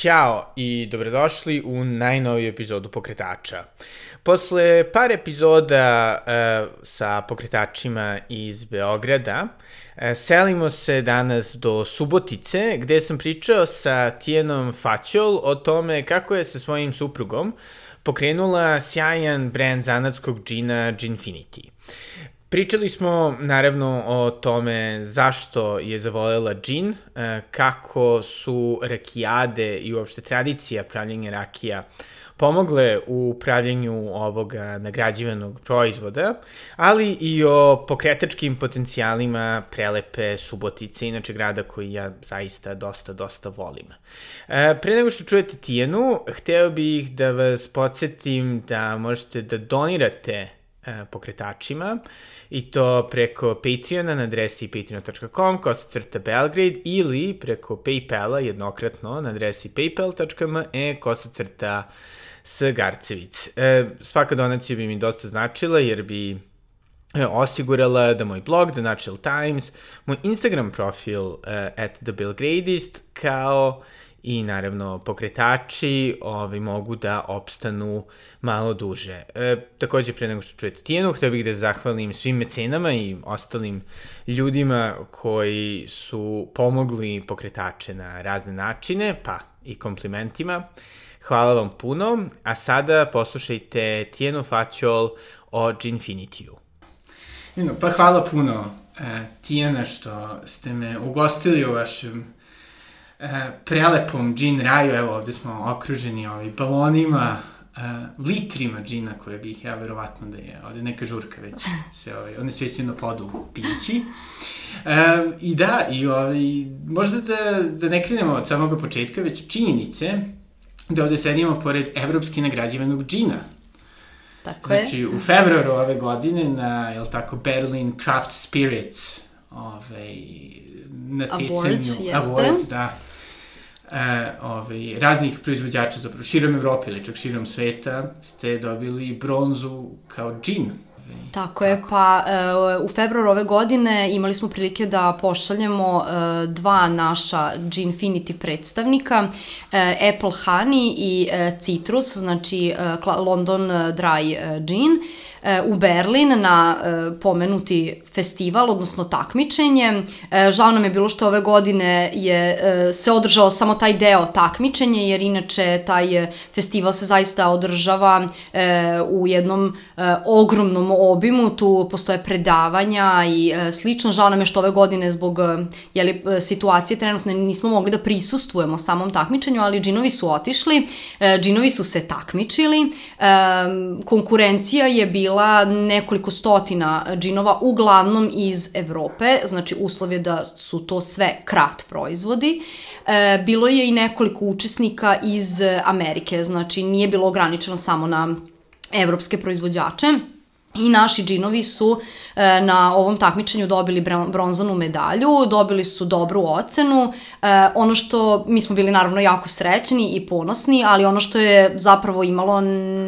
Ćao i dobrodošli u najnoviju epizodu Pokretača. Posle par epizoda uh, sa pokretačima iz Beograda, uh, selimo se danas do Subotice, gde sam pričao sa Tijenom Faćol o tome kako je sa svojim suprugom pokrenula sjajan brand zanatskog džina Ginfinity. Pričali smo naravno o tome zašto je zavolela džin, kako su rakijade i uopšte tradicija pravljenja rakija pomogle u pravljenju ovog nagrađivanog proizvoda, ali i o pokretačkim potencijalima prelepe Subotice, inače grada koji ja zaista dosta, dosta volim. E, pre nego što čujete Tijenu, hteo bih da vas podsjetim da možete da donirate e, pokretačima i to preko Patreona na adresi patreon.com kosacrta Belgrade ili preko Paypala jednokratno na adresi paypal.me kosacrta S. Garcevic. E, svaka donacija bi mi dosta značila jer bi e, osigurala da moj blog, The Natural Times, moj Instagram profil at The Belgradist, kao i naravno pokretači ovaj, mogu da opstanu malo duže. E, takođe, pre nego što čujete Tijenu, htio bih da zahvalim svim mecenama i ostalim ljudima koji su pomogli pokretače na razne načine, pa i komplimentima. Hvala vam puno, a sada poslušajte Tijenu Faćol o Ginfinitiju. Pa hvala puno, e, Tijena, što ste me ugostili u vašem e, prelepom džin raju. Evo, ovde smo okruženi ovaj, balonima, e, litrima džina koje bih ja verovatno da je ovde neka žurka već se ovaj, one sve na podu pići. E, I da, i ovaj, možda da, da ne krenemo od samog početka, već činjenice da ovde sedimo pored evropski nagrađivanog džina. Tako znači, je. u februaru ove godine na, jel tako, Berlin Craft Spirits ovaj, naticanju, Awards, jeste. awards, da, e, ovaj, raznih proizvođača, zapravo širom Evrope ili čak širom sveta, ste dobili bronzu kao džin. Tako je, pa uh, u februaru ove godine imali smo prilike da pošaljemo uh, dva naša Ginfinity predstavnika, uh, Apple Honey i Citrus, znači London Dry Gin. U Berlin na e, pomenuti festival, odnosno takmičenje. E, žao nam je bilo što ove godine je e, se održao samo taj deo takmičenja, jer inače taj festival se zaista održava u jednom ogromnom obimu, tu postoje predavanja i slično. Žao nam je što ove godine zbog jeli, situacije trenutno nismo mogli da prisustvujemo samom takmičenju, ali džinovi su otišli, džinovi su se takmičili, konkurencija je bila bila nekoliko stotina džinova, uglavnom iz Evrope, znači uslov je da su to sve kraft proizvodi. E, bilo je i nekoliko učesnika iz Amerike, znači nije bilo ograničeno samo na evropske proizvođače. I naši džinovi su e, na ovom takmičenju dobili bronzanu medalju, dobili su dobru ocenu. E, ono što, mi smo bili naravno jako srećni i ponosni, ali ono što je zapravo imalo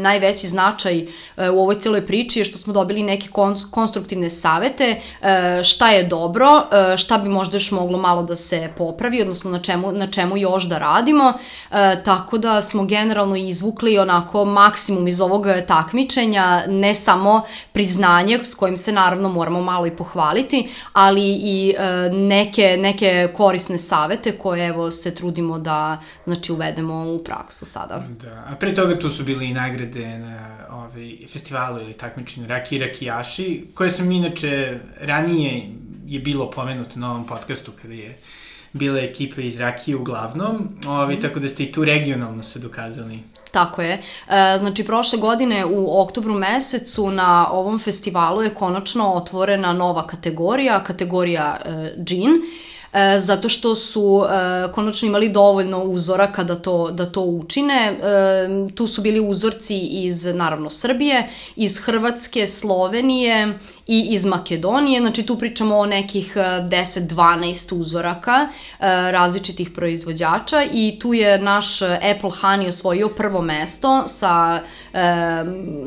najveći značaj e, u ovoj celoj priči je što smo dobili neke konstruktivne savete, e, šta je dobro, e, šta bi možda još moglo malo da se popravi, odnosno na čemu, na čemu još da radimo. E, tako da smo generalno izvukli onako maksimum iz ovog takmičenja, ne samo priznanje s kojim se naravno moramo malo i pohvaliti, ali i e, neke, neke korisne savete koje evo se trudimo da znači uvedemo u praksu sada. Da, a pre toga tu su bili i nagrade na ovaj, festivalu ili takmičenju Raki i Rakijaši, koje sam inače ranije je bilo pomenuto na ovom podcastu kada je bila ekipa iz Rakije uglavnom, ovaj, mm. tako da ste i tu regionalno se dokazali. Tako je. E, znači, prošle godine u oktobru mesecu na ovom festivalu je konačno otvorena nova kategorija, kategorija e, džin, e, zato što su konačno imali dovoljno uzoraka da to, da to učine. Tu su bili uzorci iz, naravno, Srbije, iz Hrvatske, Slovenije i iz Makedonije, znači tu pričamo o nekih 10-12 uzoraka različitih proizvođača i tu je naš Apple Honey osvojio prvo mesto sa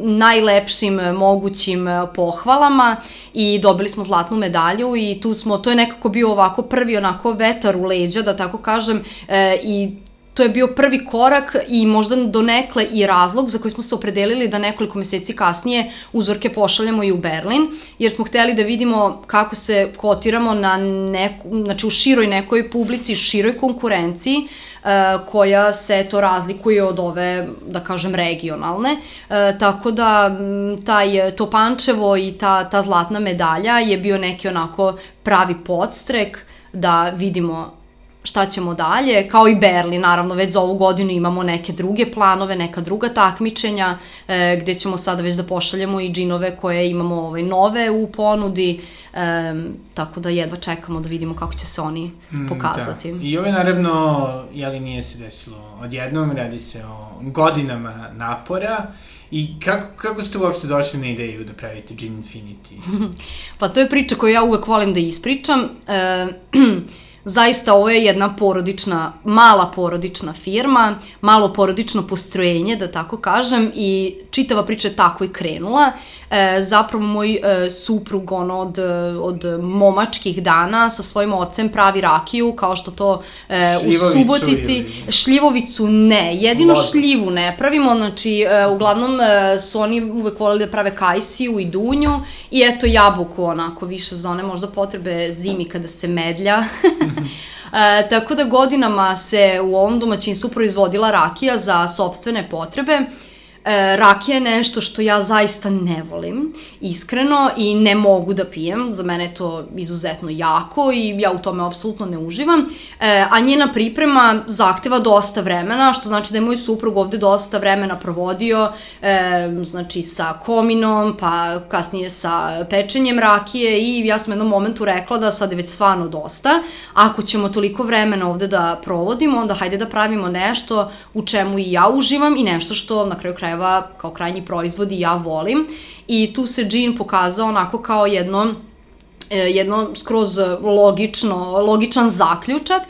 najlepšim mogućim pohvalama i dobili smo zlatnu medalju i tu smo, to je nekako bio ovako prvi onako vetar u leđa, da tako kažem, e, i to je bio prvi korak i možda donekle i razlog za koji smo se opredelili da nekoliko meseci kasnije uzorke pošaljemo i u Berlin, jer smo hteli da vidimo kako se kotiramo na neku, znači u široj nekoj publici, široj konkurenciji, uh, koja se to razlikuje od ove, da kažem, regionalne. Uh, tako da taj, to Pančevo i ta, ta zlatna medalja je bio neki onako pravi podstrek da vidimo šta ćemo dalje, kao i Berlin, naravno već za ovu godinu imamo neke druge planove, neka druga takmičenja, e, gde ćemo sada već da pošaljemo i džinove koje imamo ovaj, nove u ponudi, e, tako da jedva čekamo da vidimo kako će se oni mm, pokazati. Da. I ovo je naravno, jeli nije se desilo odjednom, radi se o godinama napora, I kako, kako ste uopšte došli na ideju da pravite Gin Infinity? pa to je priča koju ja uvek volim da ispričam. E, Zaista ovo je jedna porodična, mala porodična firma, malo porodično postrojenje, da tako kažem, i čitava priča je tako i krenula. E, zapravo moj e, suprug, ono, od, od momačkih dana sa svojim ocem pravi rakiju, kao što to e, u Subotici... Ili... Šljivovicu ne, jedino Lod. šljivu ne pravimo, znači, e, uglavnom e, su oni uvek volili da prave kajsiju i dunju, i eto jabuku, onako, više za one možda potrebe zimi kada se medlja. E, tako da godinama se u ovom domaćinstvu proizvodila rakija za sobstvene potrebe. E, rakija je nešto što ja zaista ne volim, iskreno, i ne mogu da pijem. Za mene je to izuzetno jako i ja u tome apsolutno ne uživam. E, a njena priprema zahteva dosta vremena, što znači da je moj suprug ovde dosta vremena provodio, e, znači sa kominom, pa kasnije sa pečenjem rakije i ja sam jednom momentu rekla da sad je već stvarno dosta. Ako ćemo toliko vremena ovde da provodimo, onda hajde da pravimo nešto u čemu i ja uživam i nešto što na kraju kraja krajeva kao krajnji proizvod i ja volim. I tu se džin pokazao onako kao jedno e, jedno skroz logično, logičan zaključak,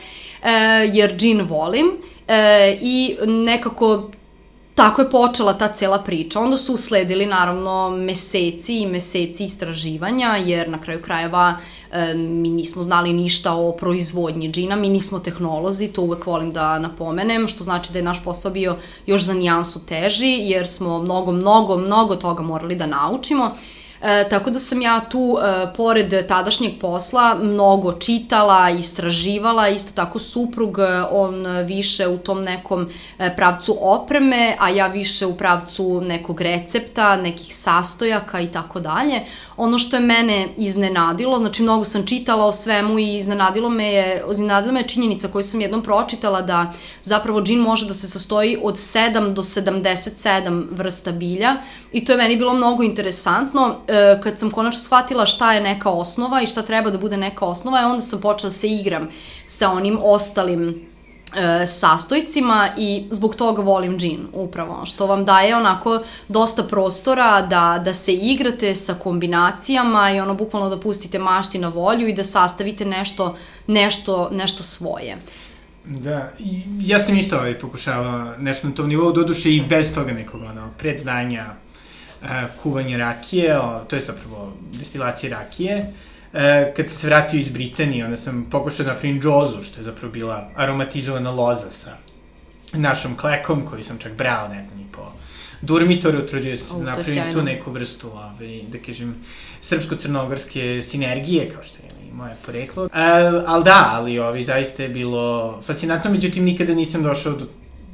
e, jer džin volim e, i nekako tako je počela ta cela priča. Onda su usledili naravno meseci i meseci istraživanja, jer na kraju krajeva e, mi nismo znali ništa o proizvodnji džina, mi nismo tehnolozi, to uvek volim da napomenem, što znači da je naš posao bio još za nijansu teži, jer smo mnogo, mnogo, mnogo toga morali da naučimo. E, tako da sam ja tu, e, pored tadašnjeg posla, mnogo čitala, istraživala, isto tako suprug, e, on više u tom nekom e, pravcu opreme, a ja više u pravcu nekog recepta, nekih sastojaka i tako dalje. Ono što je mene iznenadilo, znači mnogo sam čitala o svemu i iznenadilo me je, iznenadila me je činjenica koju sam jednom pročitala da zapravo džin može da se sastoji od 7 do 77 vrsta bilja i to je meni bilo mnogo interesantno. E, kad sam konačno shvatila šta je neka osnova i šta treba da bude neka osnova, onda sam počela da se igram sa onim ostalim e, sastojcima i zbog toga volim džin upravo, što vam daje onako dosta prostora da, da se igrate sa kombinacijama i ono bukvalno da pustite mašti na volju i da sastavite nešto, nešto, nešto svoje. Da, ja sam isto ovaj pokušavao nešto na tom nivou, doduše i bez toga nekog ono, predznanja kuvanje rakije, o, to je zapravo destilacije rakije, e, kad sam se vratio iz Britanije, onda sam pokušao da napravim džozu, što je zapravo bila aromatizovana loza sa našom klekom, koju sam čak brao, ne znam, i po Durmitoru, trudio se da napravim tu neku vrstu, ovaj, da kažem, srpsko-crnogorske sinergije, kao što je moje poreklo. E, ali da, ali ovi, zaista je bilo fascinantno, međutim nikada nisam došao do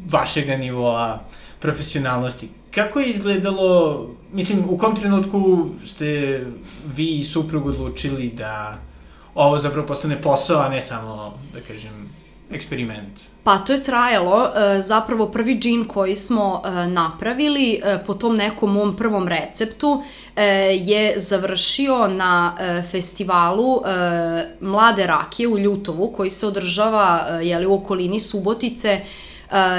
vašega nivoa profesionalnosti. Kako je izgledalo, mislim, u kom trenutku ste vi i suprug odlučili da ovo zapravo postane posao, a ne samo, da kažem, eksperiment? Pa to je trajalo, e, zapravo prvi džin koji smo e, napravili e, po tom nekom mom prvom receptu je završio na festivalu Mlade rakije u Ljutovu koji se održava jeli, u okolini Subotice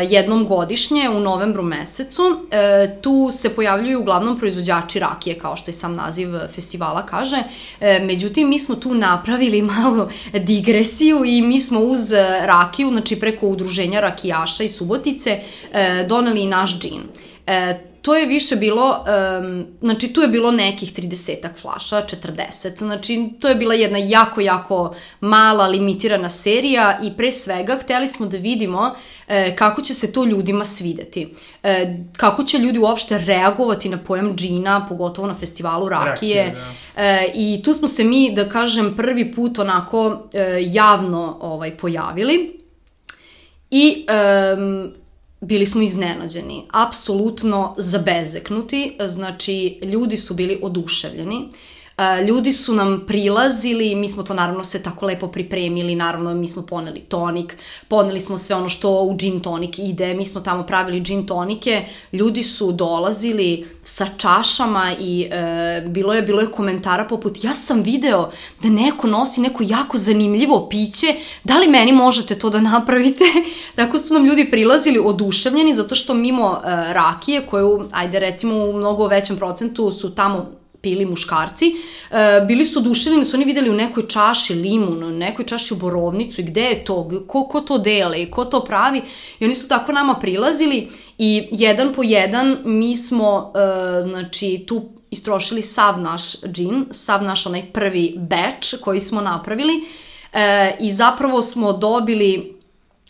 jednom godišnje u novembru mesecu. E, tu se pojavljuju uglavnom proizvođači rakije, kao što i sam naziv festivala kaže. E, međutim, mi smo tu napravili malo digresiju i mi smo uz rakiju, znači preko udruženja rakijaša i Subotice, doneli i naš džin. E, to je više bilo, um, znači tu je bilo nekih 30 flaša, 40, znači to je bila jedna jako, jako mala, limitirana serija i pre svega hteli smo da vidimo e, kako će se to ljudima svideti. E, kako će ljudi uopšte reagovati na pojam džina, pogotovo na festivalu rakije. rakije da. e, I tu smo se mi, da kažem, prvi put onako e, javno ovaj, pojavili. I um, bili smo iznenađeni, apsolutno zabezeknuti, znači ljudi su bili oduševljeni. E, ljudi su nam prilazili, mi smo to naravno sve tako lepo pripremili, naravno mi smo poneli tonik, poneli smo sve ono što u gin tonik ide, mi smo tamo pravili gin tonike, ljudi su dolazili sa čašama i e, bilo je bilo je komentara poput ja sam video da neko nosi neko jako zanimljivo piće, da li meni možete to da napravite? Tako su nam ljudi prilazili oduševljeni zato što mimo e, rakije koju, ajde recimo u mnogo većem procentu su tamo pili muškarci, e, bili su oduševljeni, su oni videli u nekoj čaši limun, u nekoj čaši borovnicu i gde je to, ko, ko to dele, ko to pravi i oni su tako nama prilazili i jedan po jedan mi smo, e, znači, tu istrošili sav naš džin, sav naš onaj prvi batch koji smo napravili e, i zapravo smo dobili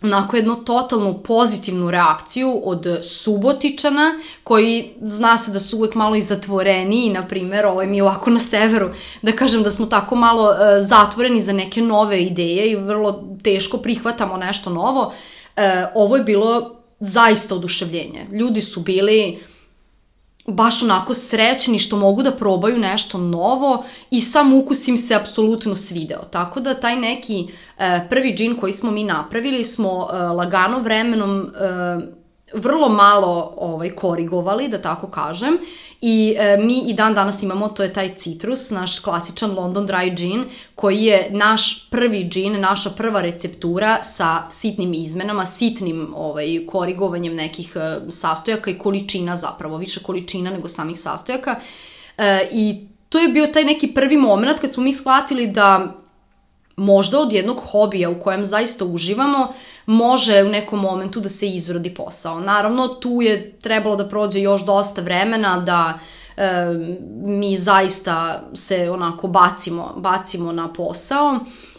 onako jednu totalnu pozitivnu reakciju od Subotičana, koji zna se da su uvek malo i zatvoreniji, na primer, ovaj mi ovako na severu, da kažem da smo tako malo uh, zatvoreni za neke nove ideje i vrlo teško prihvatamo nešto novo. Uh, ovo je bilo zaista oduševljenje. Ljudi su bili baš onako srećni što mogu da probaju nešto novo i sam ukus im se apsolutno svideo. Tako da taj neki e, prvi džin koji smo mi napravili smo e, lagano vremenom e, vrlo malo ovaj, korigovali, da tako kažem, i e, mi i dan danas imamo, to je taj citrus, naš klasičan London Dry Gin, koji je naš prvi džin, naša prva receptura sa sitnim izmenama, sitnim ovaj, korigovanjem nekih e, sastojaka i količina zapravo, više količina nego samih sastojaka. E, I to je bio taj neki prvi moment kad smo mi shvatili da možda od jednog hobija u kojem zaista uživamo, može u nekom momentu da se izrodi posao. Naravno, tu je trebalo da prođe još dosta vremena da e, mi zaista se onako bacimo, bacimo na posao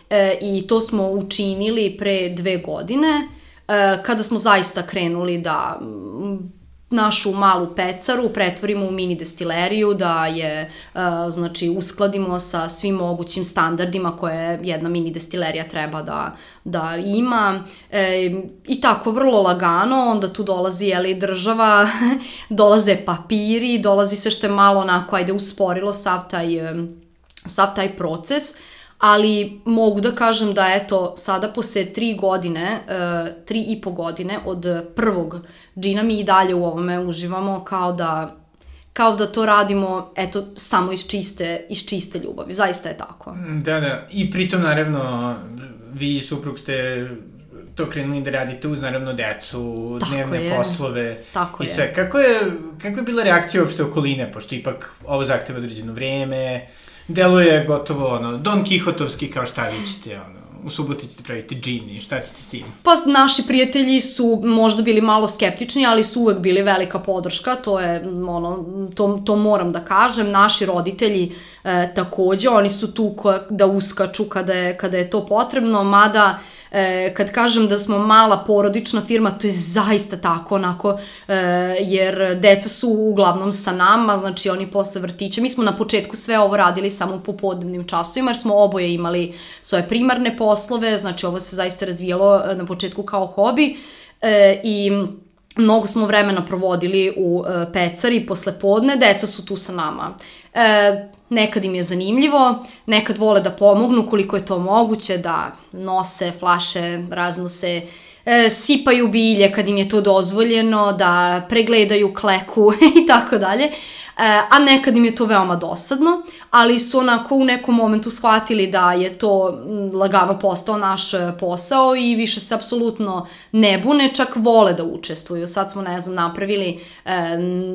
e, i to smo učinili pre dve godine e, kada smo zaista krenuli da našu malu pecaru pretvorimo u mini destileriju, da je, uh, znači, uskladimo sa svim mogućim standardima koje jedna mini destilerija treba da, da ima. E, I tako, vrlo lagano, onda tu dolazi, jeli, država, dolaze papiri, dolazi se što je malo onako, ajde, usporilo sav taj, sav taj proces. Ali mogu da kažem da eto sada posle tri godine, uh, tri i po godine od prvog džina mi i dalje u ovome uživamo kao da kao da to radimo, eto, samo iz čiste, iz čiste ljubavi. Zaista je tako. Da, da. I pritom, naravno, vi i suprug ste to krenuli da radite uz, naravno, decu, tako dnevne je. poslove tako i sve. Je. Kako je, kako je bila reakcija uopšte okoline, pošto ipak ovo zahteva određeno vreme, deluje gotovo, ono, Don Kihotovski kao šta vi ćete, ono, u Subotici da pravite džini, šta ćete s tim? Pa naši prijatelji su možda bili malo skeptični, ali su uvek bili velika podrška, to je, ono, to, to moram da kažem. Naši roditelji e, takođe, oni su tu da uskaču kada je, kada je to potrebno, mada E, kad kažem da smo mala porodična firma, to je zaista tako, onako, e, jer deca su uglavnom sa nama, znači oni posle vrtića. Mi smo na početku sve ovo radili samo u popodnevnim časovima, jer smo oboje imali svoje primarne poslove, znači ovo se zaista razvijalo e, na početku kao hobi e, i mnogo smo vremena provodili u e, pecari posle podne, deca su tu sa nama. E, nekad im je zanimljivo, nekad vole da pomognu koliko je to moguće, da nose flaše, raznose, e, sipaju bilje kad im je to dozvoljeno, da pregledaju kleku i tako dalje. A nekad im je to veoma dosadno, ali su onako u nekom momentu shvatili da je to lagano postao naš e, posao i više se apsolutno ne bune, čak vole da učestvuju. Sad smo, ne znam, napravili e,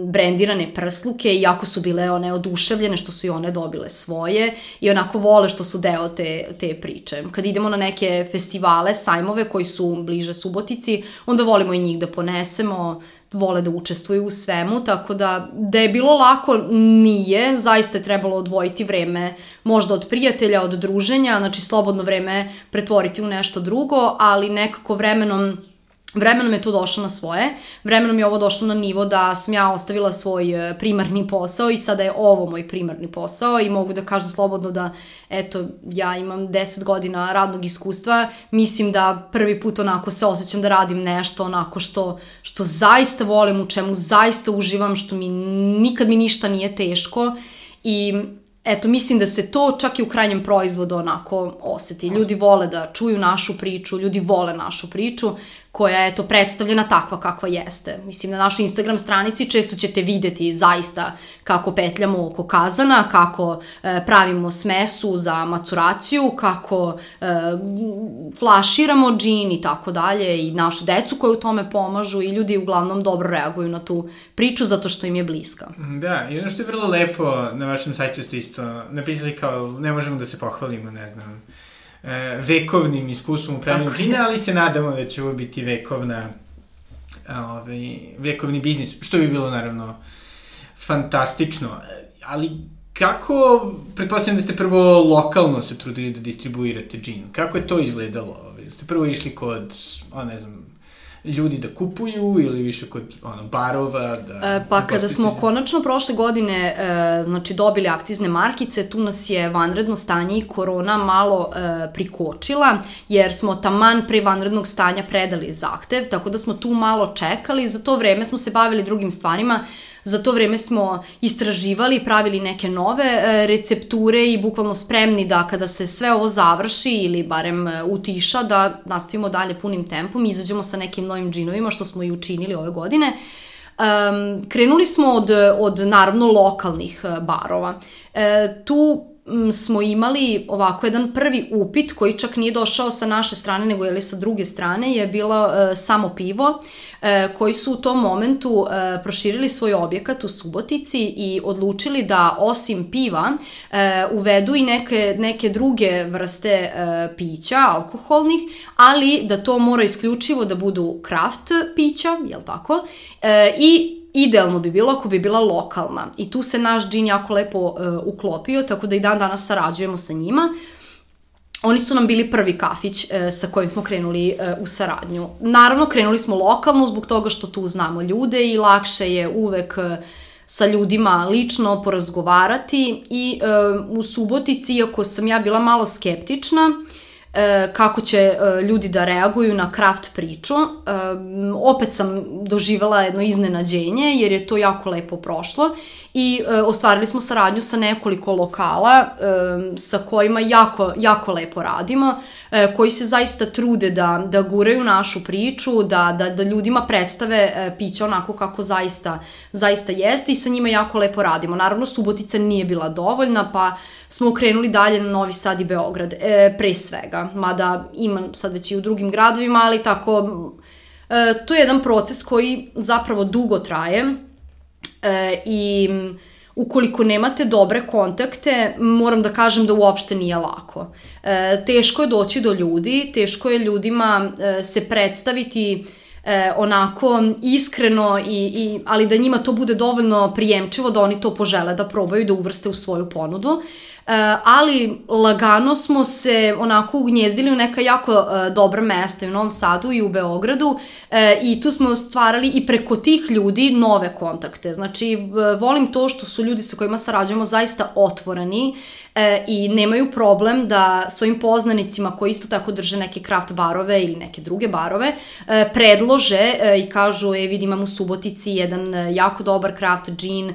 brendirane prsluke, iako su bile one oduševljene što su i one dobile svoje i onako vole što su deo te, te priče. Kad idemo na neke festivale, sajmove koji su bliže Subotici, onda volimo i njih da ponesemo, vole da učestvuju u svemu, tako da da je bilo lako, nije, zaista je trebalo odvojiti vreme možda od prijatelja, od druženja, znači slobodno vreme pretvoriti u nešto drugo, ali nekako vremenom Vremenom je to došlo na svoje, vremenom je ovo došlo na nivo da sam ja ostavila svoj e, primarni posao i sada je ovo moj primarni posao i mogu da kažem slobodno da, eto, ja imam 10 godina radnog iskustva, mislim da prvi put onako se osjećam da radim nešto onako što, što zaista volim, u čemu zaista uživam, što mi nikad mi ništa nije teško i eto, mislim da se to čak i u krajnjem proizvodu onako oseti. Ljudi vole da čuju našu priču, ljudi vole našu priču, koja je to predstavljena takva kakva jeste. Mislim, na našoj Instagram stranici često ćete videti zaista kako petljamo oko kazana, kako e, pravimo smesu za maceraciju, kako e, flaširamo džin i tako dalje i našu decu koju u tome pomažu i ljudi uglavnom dobro reaguju na tu priču zato što im je bliska. Da, i ono što je vrlo lepo na vašem sajtu ste isto napisali kao ne možemo da se pohvalimo, ne znam, vekovnim iskustvom u pravnju džina, ali se nadamo da će ovo biti vekovna ovaj, vekovni biznis, što bi bilo naravno fantastično. Ali kako, pretpostavljam da ste prvo lokalno se trudili da distribuirate džin, kako je to izgledalo? Ste prvo išli kod, o ne znam, ljudi da kupuju ili više kod ono, barova? Da, e, pa da kada smo konačno prošle godine e, znači dobili akcizne markice, tu nas je vanredno stanje i korona malo e, prikočila, jer smo taman pre vanrednog stanja predali zahtev, tako da smo tu malo čekali, za to vreme smo se bavili drugim stvarima, Za to vreme smo istraživali, pravili neke nove e, recepture i bukvalno spremni da kada se sve ovo završi ili barem e, utiša da nastavimo dalje punim tempom i izađemo sa nekim novim džinovima što smo i učinili ove godine. Um, krenuli smo od, od naravno lokalnih e, barova. E, tu smo imali ovako jedan prvi upit koji čak nije došao sa naše strane nego je li sa druge strane je bilo e, samo pivo e, koji su u tom momentu e, proširili svoj objekat u Subotici i odlučili da osim piva e, uvedu i neke, neke druge vrste e, pića, alkoholnih, ali da to mora isključivo da budu kraft pića, jel tako? E, I Idealno bi bilo ako bi bila lokalna i tu se naš džin jako lepo uh, uklopio, tako da i dan danas sarađujemo sa njima. Oni su nam bili prvi kafić uh, sa kojim smo krenuli uh, u saradnju. Naravno, krenuli smo lokalno zbog toga što tu znamo ljude i lakše je uvek uh, sa ljudima lično porazgovarati i uh, u Subotici, iako sam ja bila malo skeptična, uh, e, kako će e, ljudi da reaguju na kraft priču. E, opet sam doživala jedno iznenađenje jer je to jako lepo prošlo i e, ostvarili smo saradnju sa nekoliko lokala e, sa kojima jako, jako lepo radimo, e, koji se zaista trude da, da guraju našu priču, da, da, da ljudima predstave e, piće onako kako zaista, zaista jeste i sa njima jako lepo radimo. Naravno, Subotica nije bila dovoljna, pa smo krenuli dalje na Novi Sad i Beograd, e, pre svega, mada ima sad već i u drugim gradovima, ali tako, e, to je jedan proces koji zapravo dugo traje, E, I ukoliko nemate dobre kontakte, moram da kažem da uopšte nije lako. E, teško je doći do ljudi, teško je ljudima e, se predstaviti e, onako iskreno, i, i, ali da njima to bude dovoljno prijemčivo da oni to požele da probaju da uvrste u svoju ponudu. E, ali lagano smo se onako ugnjezdili u neka jako e, dobra mesta u Novom Sadu i u Beogradu e, i tu smo stvarali i preko tih ljudi nove kontakte. Znači, volim to što su ljudi sa kojima sarađujemo zaista otvoreni e, i nemaju problem da svojim poznanicima koji isto tako drže neke kraft barove ili neke druge barove e, predlože e, i kažu e vidi imam u Subotici jedan e, jako dobar kraft džin e,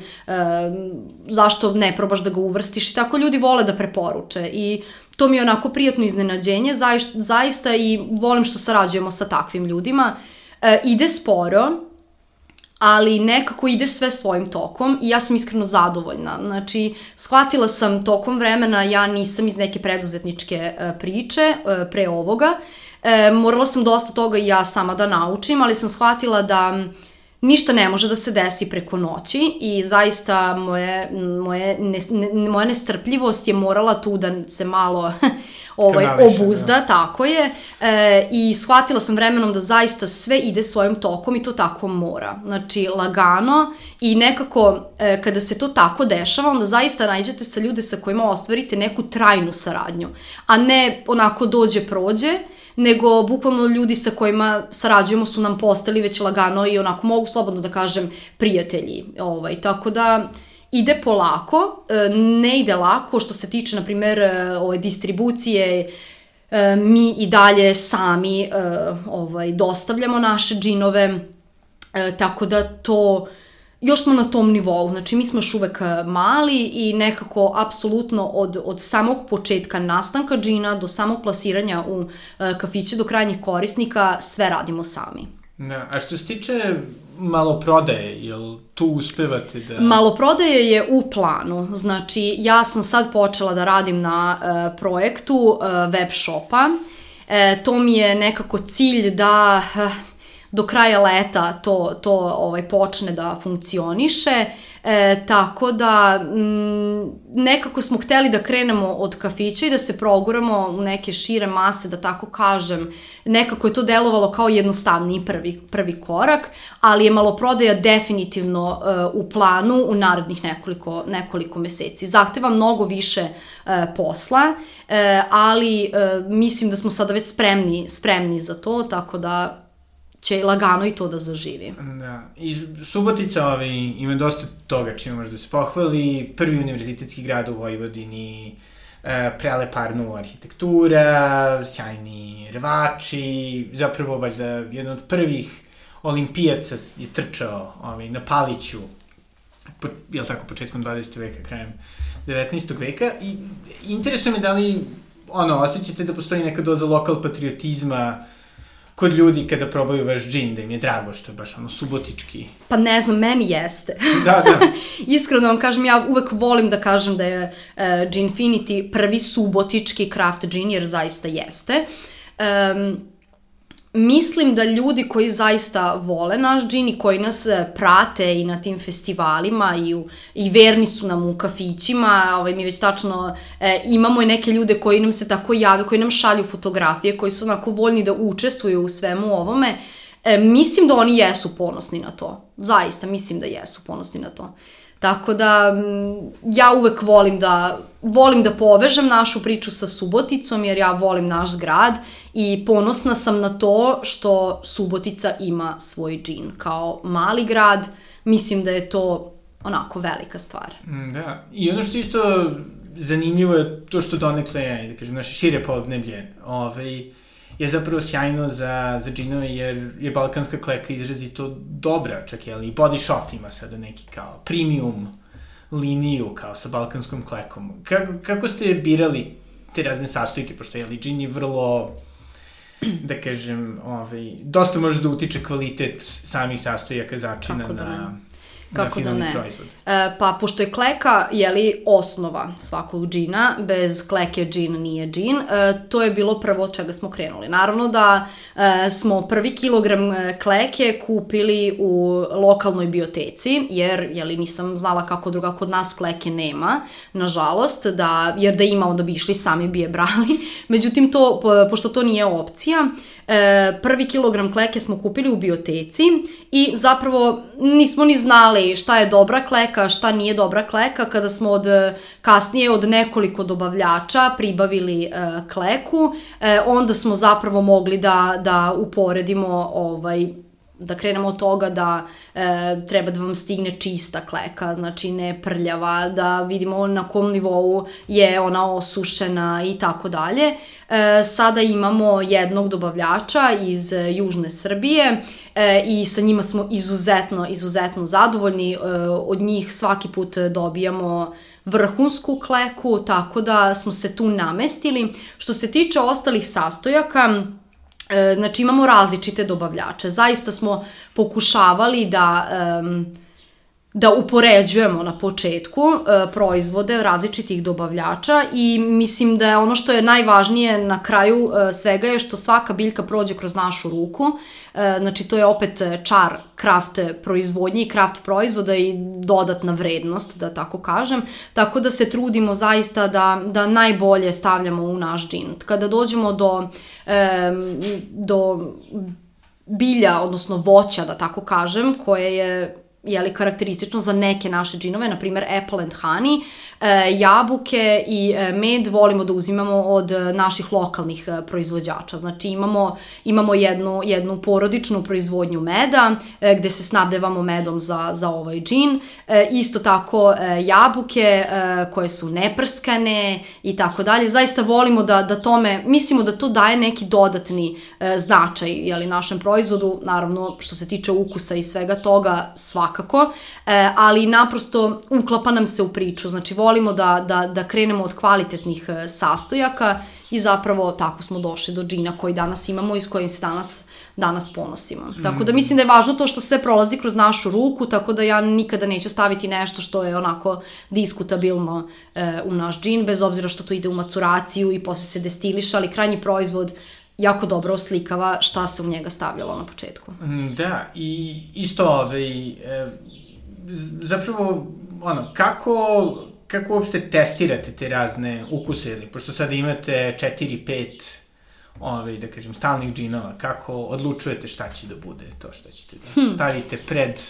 zašto ne probaš da ga uvrstiš? I tako ljudi vole da preporuče i to mi je onako prijatno iznenađenje. Zaista, zaista i volim što sarađujemo sa takvim ljudima. E, ide sporo ali nekako ide sve svojim tokom i ja sam iskreno zadovoljna. Znači, shvatila sam tokom vremena, ja nisam iz neke preduzetničke e, priče e, pre ovoga, e, morala sam dosta toga i ja sama da naučim, ali sam shvatila da ništa ne može da se desi preko noći i zaista moje, moje, ne, ne, moja nestrpljivost je morala tu da se malo ovaj, Kanališe, obuzda, da. tako je, e, i shvatila sam vremenom da zaista sve ide svojim tokom i to tako mora. Znači, lagano i nekako e, kada se to tako dešava, onda zaista nađete sa ljude sa kojima ostvarite neku trajnu saradnju, a ne onako dođe, prođe, nego bukvalno ljudi sa kojima sarađujemo su nam postali već lagano i onako mogu slobodno da kažem prijatelji. Ovaj, tako da ide polako, e, ne ide lako što se tiče, na primer, e, ove distribucije, e, mi i dalje sami ovaj, dostavljamo naše džinove, tako da to još smo na tom nivou, znači mi smo još uvek mali i nekako apsolutno od, od samog početka nastanka džina do samog plasiranja u kafiće do krajnjih korisnika sve radimo sami. Da, a što se tiče malo prodaje, jel tu uspevate da... Malo prodaje je u planu, znači ja sam sad počela da radim na uh, projektu uh, web shopa, e, to mi je nekako cilj da uh, do kraja leta to, to ovaj, počne da funkcioniše, e, tako da m, mm, nekako smo hteli da krenemo od kafića i da se proguramo u neke šire mase, da tako kažem, nekako je to delovalo kao jednostavniji prvi, prvi korak, ali je maloprodaja definitivno uh, u planu u narednih nekoliko, nekoliko meseci. Zahteva mnogo više uh, posla, uh, ali uh, mislim da smo sada već spremni, spremni za to, tako da će lagano i to da zaživi. Da. I Subotica ovaj, ima dosta toga čime može da se pohvali. Prvi univerzitetski grad u Vojvodini, e, preleparnu arhitektura, sjajni rvači, zapravo valjda jedan od prvih olimpijaca je trčao ovaj, na Paliću, po, jel tako, početkom 20. veka, krajem 19. veka. I interesuje me da li ono, osjećate da postoji neka doza lokal patriotizma uh, kod ljudi kada probaju vaš džin, da im je drago što je baš ono subotički. Pa ne znam, meni jeste. Da, da. Iskreno vam kažem, ja uvek volim da kažem da je uh, Ginfinity prvi subotički craft džin, jer zaista jeste. Um, mislim da ljudi koji zaista vole naš džin i koji nas e, prate i na tim festivalima i, u, i verni su nam u kafićima, ovaj, mi već tačno e, imamo i neke ljude koji nam se tako jave, koji nam šalju fotografije, koji su onako voljni da učestvuju u svemu ovome, e, mislim da oni jesu ponosni na to. Zaista, mislim da jesu ponosni na to. Tako da ja uvek volim da volim da povežem našu priču sa Suboticom jer ja volim naš grad i ponosna sam na to što Subotica ima svoj džin kao mali grad. Mislim da je to onako velika stvar. Mm, da, i ono što isto zanimljivo je to što donekle, da kažem, naše šire podneblje, ovaj, je zapravo sjajno za, za džinove jer je balkanska kleka izrazito dobra, čak je, ali i Body Shop ima sada neki kao premium liniju kao sa balkanskom klekom. Kako, kako ste birali te razne sastojke, pošto je li džin je vrlo da kažem, ovaj, dosta može da utiče kvalitet samih sastojaka začina da na, ne Kako da ne? Proizvod. E, pa, pošto je kleka, jeli, osnova svakog džina, bez kleke džin nije džin, e, to je bilo prvo od čega smo krenuli. Naravno da e, smo prvi kilogram e, kleke kupili u lokalnoj bioteci, jer, jeli, nisam znala kako druga, kod nas kleke nema, nažalost, da, jer da ima, onda bi išli sami bi je brali. Međutim, to, po, pošto to nije opcija, e, prvi kilogram kleke smo kupili u bioteci i zapravo nismo ni znali šta je dobra kleka, šta nije dobra kleka, kada smo od kasnije od nekoliko dobavljača pribavili e, kleku, e, onda smo zapravo mogli da, da uporedimo ovaj, da krenemo od toga da e, treba da vam stigne čista kleka, znači ne prljava, da vidimo na kom nivou je ona osušena i tako dalje. E, sada imamo jednog dobavljača iz Južne Srbije e, i sa njima smo izuzetno, izuzetno zadovoljni. E, od njih svaki put dobijamo vrhunsku kleku, tako da smo se tu namestili. Što se tiče ostalih sastojaka, znači imamo različite dobavljače. Zaista smo pokušavali da um, da upoređujemo na početku e, proizvode različitih dobavljača i mislim da je ono što je najvažnije na kraju e, svega je što svaka biljka prođe kroz našu ruku. E, znači to je opet čar kraft proizvodnje i kraft proizvoda i dodatna vrednost, da tako kažem. Tako da se trudimo zaista da, da najbolje stavljamo u naš džin. Kada dođemo do, e, do bilja, odnosno voća, da tako kažem, koje je jeli, karakteristično za neke naše džinove, na primer apple and honey, e, jabuke i e, med volimo da uzimamo od e, naših lokalnih proizvođača. Znači imamo, imamo jednu, jednu porodičnu proizvodnju meda gde se snabdevamo medom za, za ovaj džin. Isto tako jabuke koje su neprskane i tako dalje. Zaista volimo da, da tome, mislimo da to daje neki dodatni značaj jeli, našem proizvodu, naravno što se tiče ukusa i svega toga, svakako, e, ali naprosto uklapa nam se u priču. Znači volimo da, da, da krenemo od kvalitetnih e, sastojaka i zapravo tako smo došli do džina koji danas imamo i s kojim se danas danas ponosimo. Mm. Tako da mislim da je važno to što sve prolazi kroz našu ruku, tako da ja nikada neću staviti nešto što je onako diskutabilno e, u naš džin, bez obzira što to ide u maturaciju i posle se destiliša, ali krajnji proizvod jako dobro oslikava šta se u njega stavljalo na početku. Mm, da, i isto ovaj, e, zapravo, ono, kako, kako uopšte testirate te razne ukuse, ili, pošto sada imate 4-5 ovaj, da kažem, stalnih džinova, kako odlučujete šta će da bude to što ćete da hm. stavite pred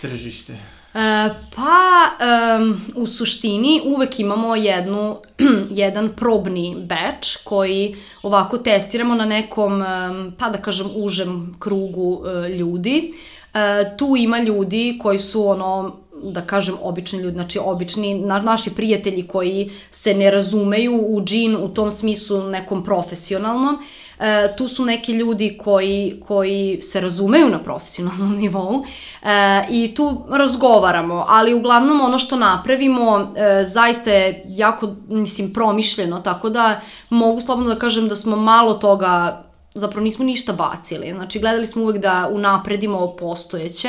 tržište? E, pa, um, u suštini uvek imamo jednu, jedan probni batch koji ovako testiramo na nekom, um, pa da kažem, užem krugu uh, ljudi. Uh, tu ima ljudi koji su ono da kažem obični ljudi, znači obični na, naši prijatelji koji se ne razumeju u džin u tom smislu nekom profesionalnom. E, tu su neki ljudi koji, koji se razumeju na profesionalnom nivou e, i tu razgovaramo, ali uglavnom ono što napravimo e, zaista je jako, mislim, promišljeno, tako da mogu slobodno da kažem da smo malo toga zapravo nismo ništa bacili. Znači, gledali smo uvek da unapredimo postojeće,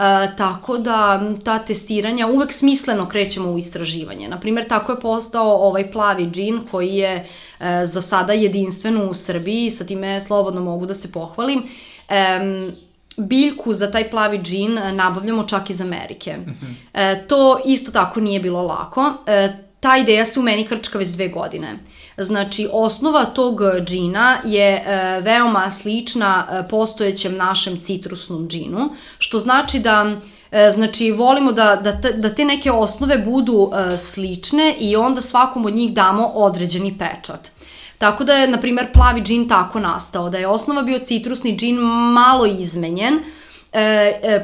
E, tako da ta testiranja uvek smisleno krećemo u istraživanje. Naprimer, tako je postao ovaj plavi džin koji je e, za sada jedinstven u Srbiji, sa time slobodno mogu da se pohvalim. E, biljku za taj plavi džin nabavljamo čak iz Amerike. Mm -hmm. e, to isto tako nije bilo lako. E, ta ideja se u meni krčka već dve godine. Znači, osnova tog džina je e, veoma slična e, postojećem našem citrusnom džinu, što znači da Znači, volimo da, da, da te neke osnove budu e, slične i onda svakom od njih damo određeni pečat. Tako da je, na primer, plavi džin tako nastao, da je osnova bio citrusni džin malo izmenjen, E, e,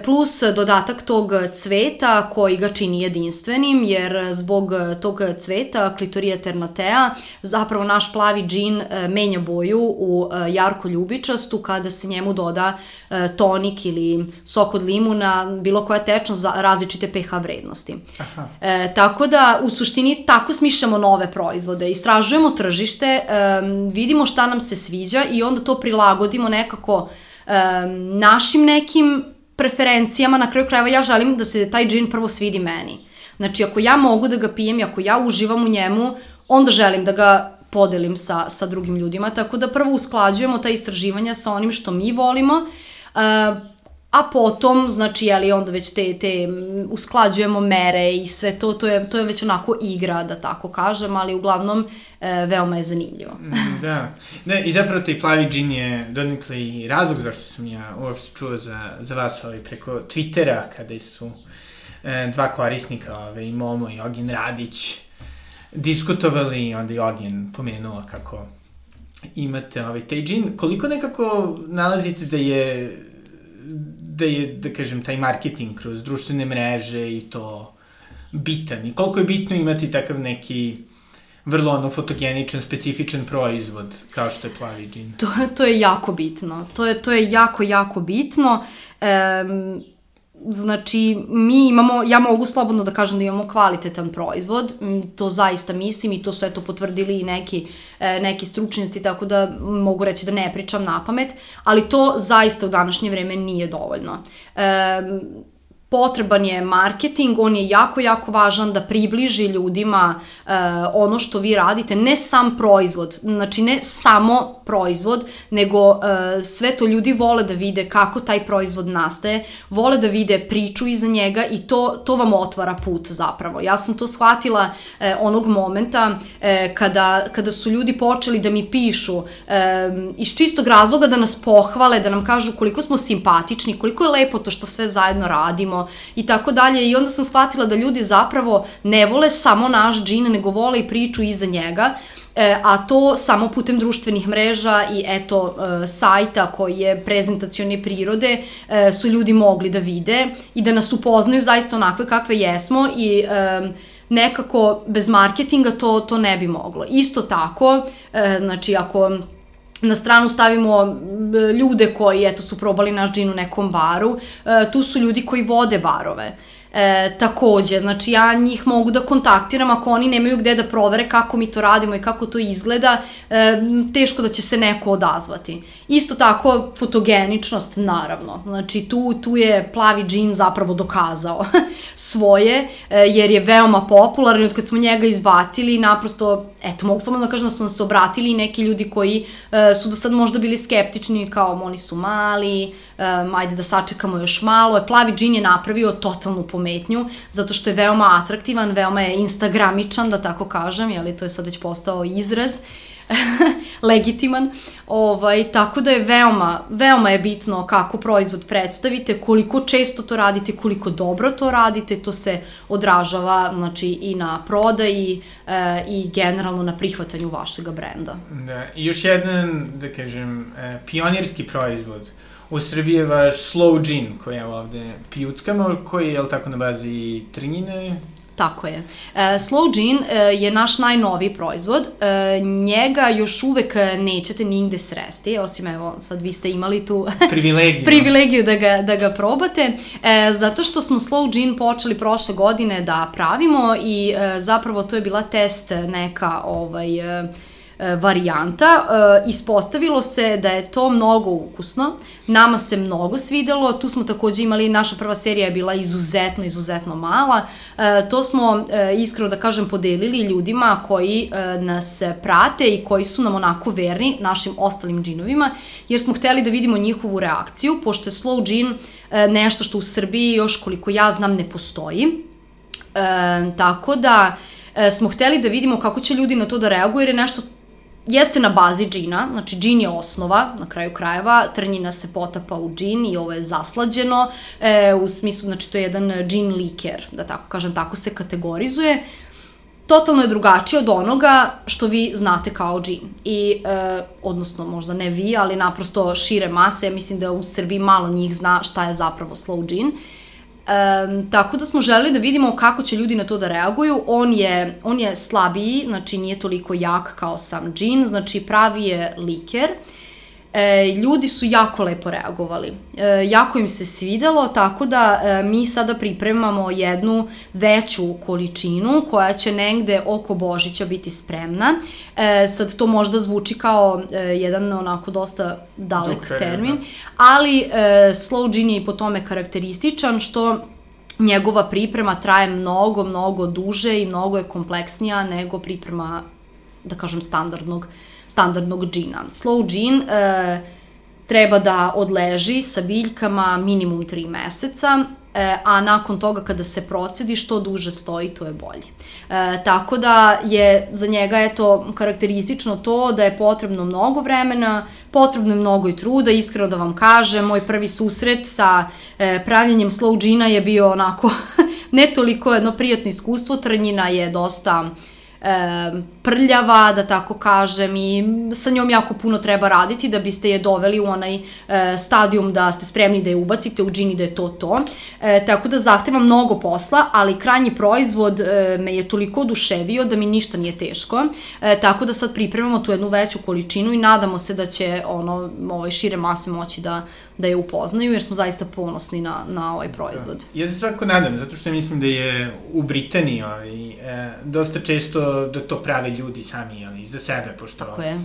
plus dodatak tog cveta koji ga čini jedinstvenim, jer zbog tog cveta, klitorija ternatea, zapravo naš plavi džin e, menja boju u jarko ljubičastu kada se njemu doda tonik ili sok od limuna, bilo koja tečnost za različite pH vrednosti. Aha. E, tako da, u suštini, tako smišljamo nove proizvode, istražujemo tržište, e, vidimo šta nam se sviđa i onda to prilagodimo nekako um, našim nekim preferencijama, na kraju krajeva ja želim da se taj džin prvo svidi meni. Znači, ako ja mogu da ga pijem i ako ja uživam u njemu, onda želim da ga podelim sa, sa drugim ljudima. Tako da prvo usklađujemo ta istraživanja sa onim što mi volimo, uh, a potom, znači, jeli, onda već te, te usklađujemo mere i sve to, to je, to je već onako igra, da tako kažem, ali uglavnom e, veoma je zanimljivo. Mm, da, ne, i zapravo taj plavi džin je donikle i razlog zašto sam ja uopšte čuo za, za vas ovaj, preko Twittera, kada su e, dva korisnika, ovaj, Momo i Ogin Radić, diskutovali i onda i Ogin pomenula kako imate ovaj, taj džin. Koliko nekako nalazite da je da je, da kažem, taj marketing kroz društvene mreže i to bitan i koliko je bitno imati takav neki vrlo ono fotogeničan, specifičan proizvod kao što je plavi džin. To, to je jako bitno. To je, to je jako, jako bitno. Um, Znači, mi imamo, ja mogu slobodno da kažem da imamo kvalitetan proizvod, to zaista mislim i to su eto potvrdili i neki, e, neki stručnjaci, tako da mogu reći da ne pričam na pamet, ali to zaista u današnje vreme nije dovoljno. Potreban je marketing, on je jako, jako važan da približi ljudima uh, ono što vi radite, ne sam proizvod, znači ne samo proizvod, nego uh, sve to ljudi vole da vide kako taj proizvod nastaje, vole da vide priču iza njega i to, to vam otvara put zapravo. Ja sam to shvatila uh, onog momenta uh, kada, kada su ljudi počeli da mi pišu uh, iz čistog razloga da nas pohvale, da nam kažu koliko smo simpatični, koliko je lepo to što sve zajedno radimo, i tako dalje i onda sam shvatila da ljudi zapravo ne vole samo naš džin, nego vole i priču iza njega, e, a to samo putem društvenih mreža i eto e, sajta koji je prezentacione prirode e, su ljudi mogli da vide i da nas upoznaju zaista onakve kakve jesmo i nekako bez marketinga to, to ne bi moglo. Isto tako, znači ako na stranu stavimo ljude koji eto su probali naš džin u nekom baru, e, tu su ljudi koji vode barove. E, takođe, znači ja njih mogu da kontaktiram ako oni nemaju gde da provere kako mi to radimo i kako to izgleda, e, teško da će se neko odazvati. Isto tako, fotogeničnost, naravno. Znači tu, tu je plavi džin zapravo dokazao svoje, e, jer je veoma popularan i od kad smo njega izbacili, naprosto, eto, mogu samo da kažem da su nam se obratili neki ljudi koji e, su do sad možda bili skeptični, kao oni su mali, um, ajde da sačekamo još malo. Plavi džin je napravio totalnu pometnju, zato što je veoma atraktivan, veoma je instagramičan, da tako kažem, jeli to je sad već postao izraz legitiman. Ovaj, tako da je veoma, veoma je bitno kako proizvod predstavite, koliko često to radite, koliko dobro to radite, to se odražava znači, i na prodaji e, i generalno na prihvatanju vašeg brenda. Da, i još jedan, da kažem, e, pionirski proizvod u Srbiji je vaš slow gin koji je ovde pijuckamo, koji je, jel tako, na bazi trinjine, Tako je. E, Slow Gin e, je naš najnoviji proizvod. E, njega još uvek nećete nigde sresti, osim evo, sad vi ste imali tu privilegiju, privilegiju da, ga, da ga probate, zato što smo Slow Gin počeli prošle godine da pravimo i zapravo to je bila test neka ovaj, varijanta. E, ispostavilo se da je to mnogo ukusno, nama se mnogo svidelo, tu smo takođe imali, naša prva serija je bila izuzetno, izuzetno mala, e, to smo iskreno da kažem podelili ljudima koji nas prate i koji su nam onako verni našim ostalim džinovima, jer smo hteli da vidimo njihovu reakciju, pošto je slow džin nešto što u Srbiji još koliko ja znam ne postoji, tako da smo hteli da vidimo kako će ljudi na to da reaguju, jer je nešto jeste na bazi džina, znači džin je osnova, na kraju krajeva, trnjina se potapa u džin i ovo je zaslađeno, e, u smislu, znači to je jedan džin liker, da tako kažem, tako se kategorizuje. Totalno je drugačije od onoga što vi znate kao džin. I, e, odnosno, možda ne vi, ali naprosto šire mase, ja mislim da u Srbiji malo njih zna šta je zapravo slow džin. Um, tako da smo želeli da vidimo kako će ljudi na to da reaguju. On je, on je slabiji, znači nije toliko jak kao sam džin, znači pravi je liker. E, ljudi su jako lepo reagovali. E, jako im se svidelo, tako da e, mi sada pripremamo jednu veću količinu koja će negde oko Božića biti spremna. E, sad to možda zvuči kao e, jedan onako dosta dalek Dok, termin, da. ali e, slow gin je i po tome karakterističan što njegova priprema traje mnogo, mnogo duže i mnogo je kompleksnija nego priprema, da kažem, standardnog standardnog džina. Slow džin e, treba da odleži sa biljkama minimum 3 meseca, e, a nakon toga kada se procedi što duže stoji, to je bolje. E, tako da je za njega je to karakteristično to da je potrebno mnogo vremena, potrebno je mnogo i truda, iskreno da vam kažem, moj prvi susret sa e, pravljenjem slow džina je bio onako ne toliko jedno prijatno iskustvo, trnjina je dosta prljava, da tako kažem, i sa njom jako puno treba raditi da biste je doveli u onaj e, stadijum da ste spremni da je ubacite u džini da je to to. E, tako da zahteva mnogo posla, ali krajnji proizvod e, me je toliko oduševio da mi ništa nije teško. Tako da sad pripremamo tu jednu veću količinu i nadamo se da će ono, ovaj, šire mase moći da, da je upoznaju, jer smo zaista ponosni na, na ovaj proizvod. Da. Ja se svako nadam, zato što mislim da je u Britaniji ovaj, e, dosta često da to prave ljudi sami ali, za sebe, pošto... Tako je.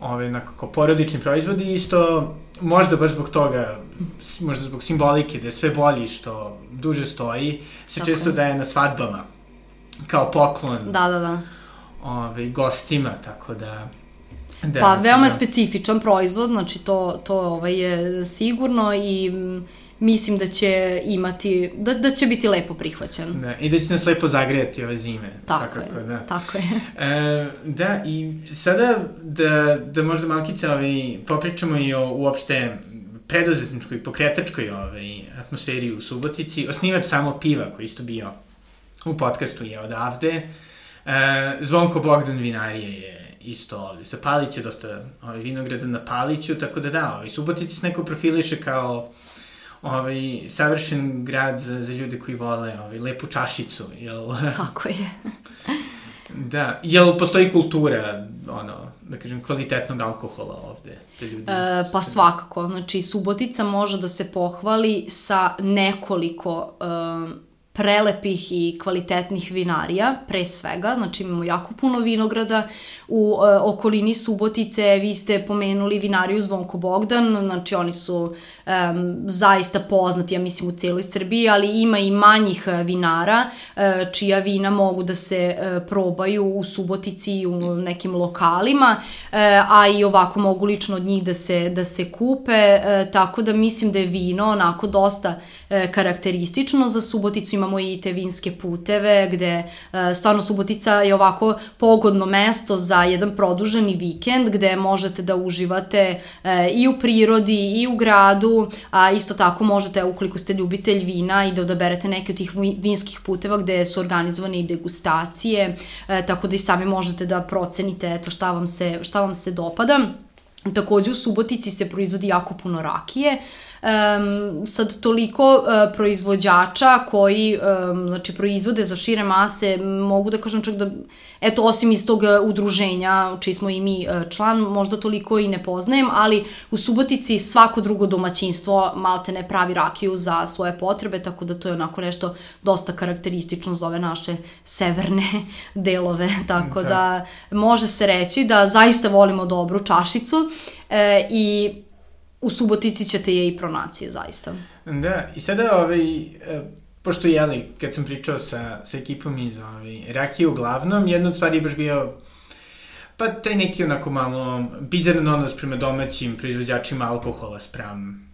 Ove, nekako, porodični proizvodi isto, možda baš zbog toga, možda zbog simbolike, da je sve bolji što duže stoji, se Tako često je. daje na svadbama, kao poklon. Da, da, da. Ove, gostima, tako da... Da, pa, veoma je specifičan proizvod, znači to, to ovaj, je sigurno i mislim da će imati, da, da će biti lepo prihvaćen. Da, i da će nas lepo zagrijati ove zime. Tako svakako, je, da. tako je. E, da, i sada da, da možda malkice ovaj, popričamo i o uopšte preduzetničkoj, pokretačkoj ovaj, atmosferi u Subotici. Osnivač samo piva koji isto bio u podcastu je odavde. E, Zvonko Bogdan Vinarije je isto ovde. Sa Palić je dosta ovaj, vinograda na Paliću, tako da da, ovaj, Subotici se neko profiliše kao ovaj, savršen grad za, za ljude koji vole ovaj, lepu čašicu, jel? Tako je. da, jel postoji kultura, ono, da kažem, kvalitetnog alkohola ovde? Te ljudi e, pa svakako, znači Subotica može da se pohvali sa nekoliko um, prelepih i kvalitetnih vinarija, pre svega, znači imamo jako puno vinograda u e, okolini Subotice, vi ste pomenuli vinariju Zvonko Bogdan, znači oni su e, zaista poznati, ja mislim, u celoj Srbiji, ali ima i manjih e, vinara, e, čija vina mogu da se e, probaju u Subotici i u nekim lokalima, e, a i ovako mogu lično od njih da se, da se kupe, e, tako da mislim da je vino onako dosta e, karakteristično za Suboticu, imamo i te vinske puteve gde e, stvarno Subotica je ovako pogodno mesto za jedan produženi vikend gde možete da uživate e, i u prirodi i u gradu, a isto tako možete ukoliko ste ljubitelj vina i da odaberete neke od tih vinskih puteva gde su organizovane i degustacije, e, tako da i sami možete da procenite eto šta vam se, šta vam se dopada. Takođe u Subotici se proizvodi jako puno rakije, um, sad toliko uh, proizvođača koji um, znači proizvode za šire mase, mogu da kažem čak da eto osim iz tog uh, udruženja čiji smo i mi uh, član, možda toliko i ne poznajem, ali u Subotici svako drugo domaćinstvo malte ne pravi rakiju za svoje potrebe, tako da to je onako nešto dosta karakteristično za ove naše severne delove, tako da, da može se reći da zaista volimo dobru čašicu e, i u Subotici ćete je i pronaći, zaista. Da, i sada, ovaj, e, pošto jeli, kad sam pričao sa, sa ekipom iz ovaj, Rakije uglavnom, jedna od stvari je baš bio pa taj neki onako malo bizaran odnos prema domaćim proizvođačima alkohola sprem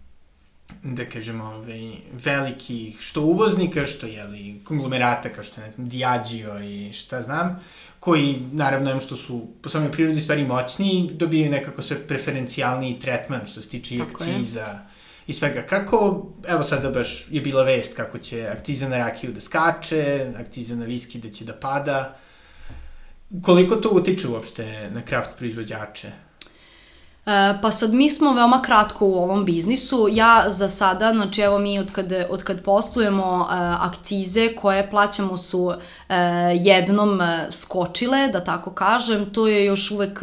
da kažemo, ovaj, velikih, što uvoznika, što, jeli, konglomerata, kao što, ne znam, Diageo i šta znam, koji, naravno, em što su po samoj prirodi stvari moćni, dobijaju nekako sve preferencijalni tretman što se tiče i akciza i svega. Kako, evo sada baš je bila vest kako će akciza na rakiju da skače, akciza na viski da će da pada. Koliko to utiče uopšte na kraft proizvođače? E, pa sad mi smo veoma kratko u ovom biznisu. Ja za sada, znači evo mi od kad, od kad postujemo e, akcize koje plaćamo su e, jednom skočile, da tako kažem. To je još uvek,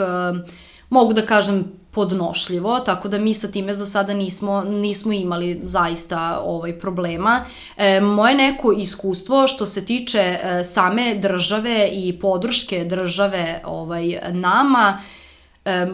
mogu da kažem, podnošljivo, tako da mi sa time za sada nismo, nismo imali zaista ovaj problema. E, moje neko iskustvo što se tiče e, same države i podrške države ovaj nama, e,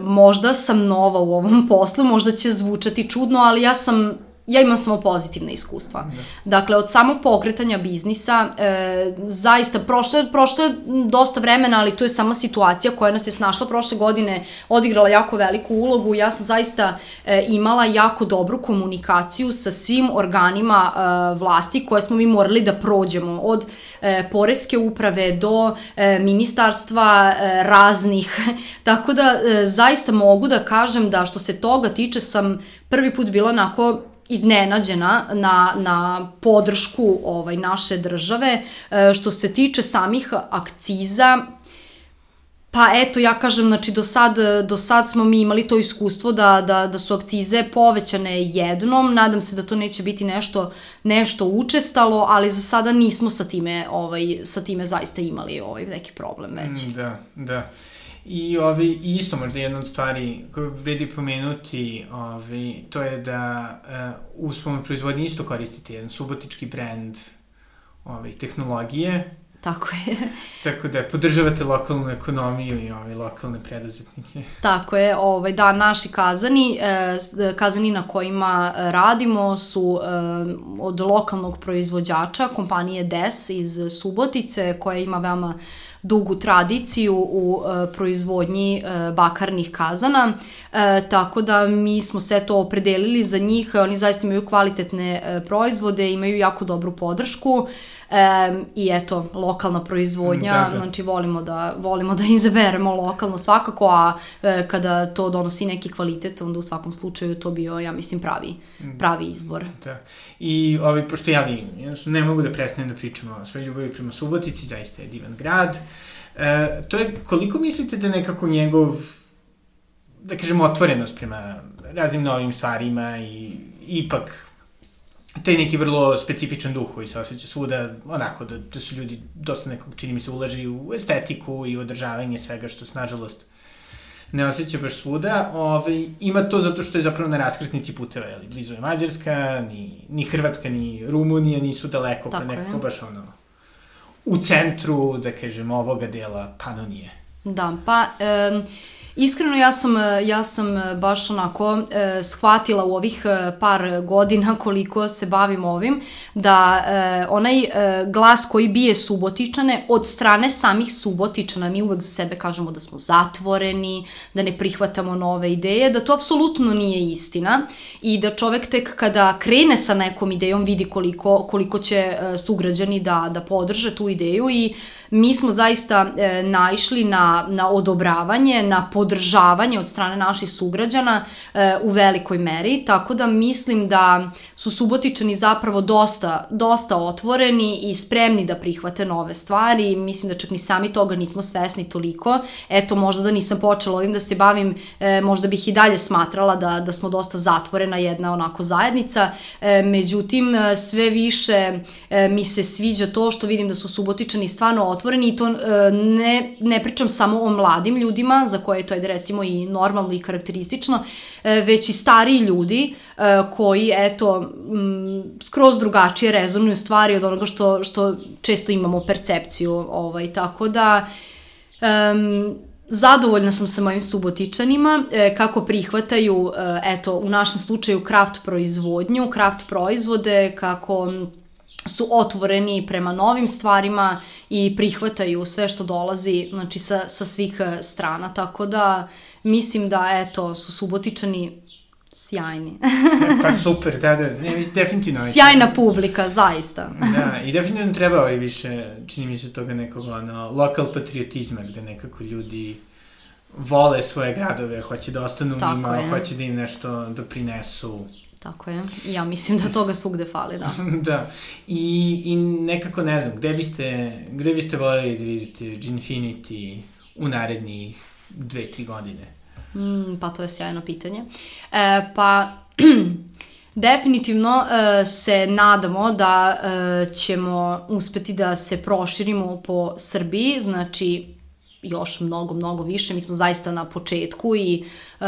možda sam nova u ovom poslu, možda će zvučati čudno, ali ja sam ja imam samo pozitivne iskustva. Da. Dakle, od samog pokretanja biznisa, e, zaista, prošlo je, prošlo je dosta vremena, ali to je sama situacija koja nas je snašla prošle godine, odigrala jako veliku ulogu. Ja sam zaista e, imala jako dobru komunikaciju sa svim organima e, vlasti koje smo mi morali da prođemo, od e, poreske uprave do e, ministarstva e, raznih. Tako da, e, zaista mogu da kažem da što se toga tiče sam prvi put bila onako iznenađena na, na podršku ovaj, naše države. E, što se tiče samih akciza, Pa eto, ja kažem, znači do sad, do sad smo mi imali to iskustvo da, da, da su akcize povećane jednom, nadam se da to neće biti nešto, nešto učestalo, ali za sada nismo sa time, ovaj, sa time zaista imali ovaj, neki problem već. Mm, da, da. I ovi, isto možda jedna od stvari koju vredi pomenuti, ovi, to je da uh, u svom proizvodnji isto koristite jedan subotički brand ovi, tehnologije, Tako je. Tako da podržavate lokalnu ekonomiju i ovaj, lokalne preduzetnike. Tako je, ovaj, da, naši kazani, eh, kazani na kojima radimo su eh, od lokalnog proizvođača, kompanije DES iz Subotice, koja ima veoma dugu tradiciju u e, proizvodnji e, bakarnih kazana, e, tako da mi smo sve to opredelili za njih, oni zaista imaju kvalitetne e, proizvode, imaju jako dobru podršku, E, I eto, lokalna proizvodnja, da, da. znači volimo da, volimo da izaberemo lokalno svakako, a e, kada to donosi neki kvalitet, onda u svakom slučaju to bio, ja mislim, pravi, mm. pravi izbor. Da. I ovi, pošto ja ne mogu da prestanem da pričam o svoj ljubavi prema Subotici, zaista je divan grad. E, to je, koliko mislite da nekako njegov da kažemo, otvorenost prema raznim novim stvarima i ipak taj neki vrlo specifičan duh koji se osjeća svuda, onako da, da su ljudi dosta nekog, čini mi se, ulaži u estetiku i održavanje svega što se, nažalost, ne osjeća baš svuda. Ove, ovaj, ima to zato što je zapravo na raskrsnici puteva, jeli, blizu je Mađarska, ni, ni Hrvatska, ni Rumunija nisu daleko, pa nekako baš ono, u centru, da kažem, ovoga dela Panonije. Da, pa... Um Iskreno ja sam, ja sam e, baš onako eh, shvatila u ovih e, par godina koliko se bavim ovim da eh, onaj eh, glas koji bije subotičane od strane samih subotičana, mi uvek za sebe kažemo da smo zatvoreni, da ne prihvatamo nove ideje, da to apsolutno nije istina i da čovek tek kada krene sa nekom idejom vidi koliko, koliko će eh, sugrađani da, da podrže tu ideju i mi smo zaista e, naišli na, na odobravanje, na podržavanje od strane naših sugrađana e, u velikoj meri, tako da mislim da su Subotičani zapravo dosta, dosta otvoreni i spremni da prihvate nove stvari. Mislim da čak ni sami toga nismo svesni toliko. Eto, možda da nisam počela ovim da se bavim, e, možda bih i dalje smatrala da, da smo dosta zatvorena jedna onako zajednica. E, međutim, e, sve više e, mi se sviđa to što vidim da su Subotičani stvarno otvoreni i to e, ne, ne pričam samo o mladim ljudima, za koje to je recimo i normalno i karakteristično, e, već i stariji ljudi e, koji, eto, skroz drugačije rezonuju stvari od onoga što, što često imamo percepciju, ovaj, tako da... Um, Zadovoljna sam sa mojim subotičanima, kako prihvataju, eto, u našem slučaju kraft proizvodnju, kraft proizvode, kako su otvoreni prema novim stvarima i prihvataju sve što dolazi znači, sa, sa svih e, strana, tako da mislim da eto, su subotičani sjajni. pa super, da, da, ne, mislim, definitivno. Sjajna publika, zaista. da, i definitivno treba ovaj više, čini mi se toga nekog, ono, lokal patriotizma, gde nekako ljudi vole svoje gradove, hoće da ostanu Tako njima, je. hoće da im nešto doprinesu. Tako je. Ja mislim da toga svugde fali, da. da. I, I nekako ne znam, gde biste, gde biste voljeli da vidite Ginfinity u narednih dve, tri godine? Mm, pa to je sjajno pitanje. E, pa, definitivno e, se nadamo da e, ćemo uspeti da se proširimo po Srbiji, znači još mnogo, mnogo više. Mi smo zaista na početku i e,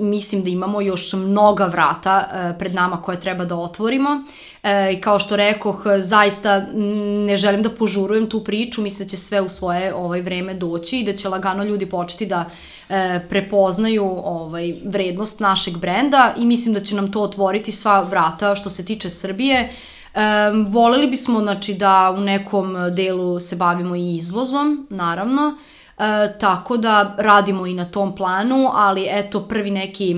mislim da imamo još mnoga vrata e, pred nama koje treba da otvorimo. E, kao što rekoh, zaista ne želim da požurujem tu priču, mislim da će sve u svoje ovaj vreme doći i da će lagano ljudi početi da e, prepoznaju ovaj vrednost našeg brenda i mislim da će nam to otvoriti sva vrata što se tiče Srbije. Um, voleli bismo znači, da u nekom delu se bavimo i izvozom, naravno. E, tako da radimo i na tom planu, ali eto prvi neki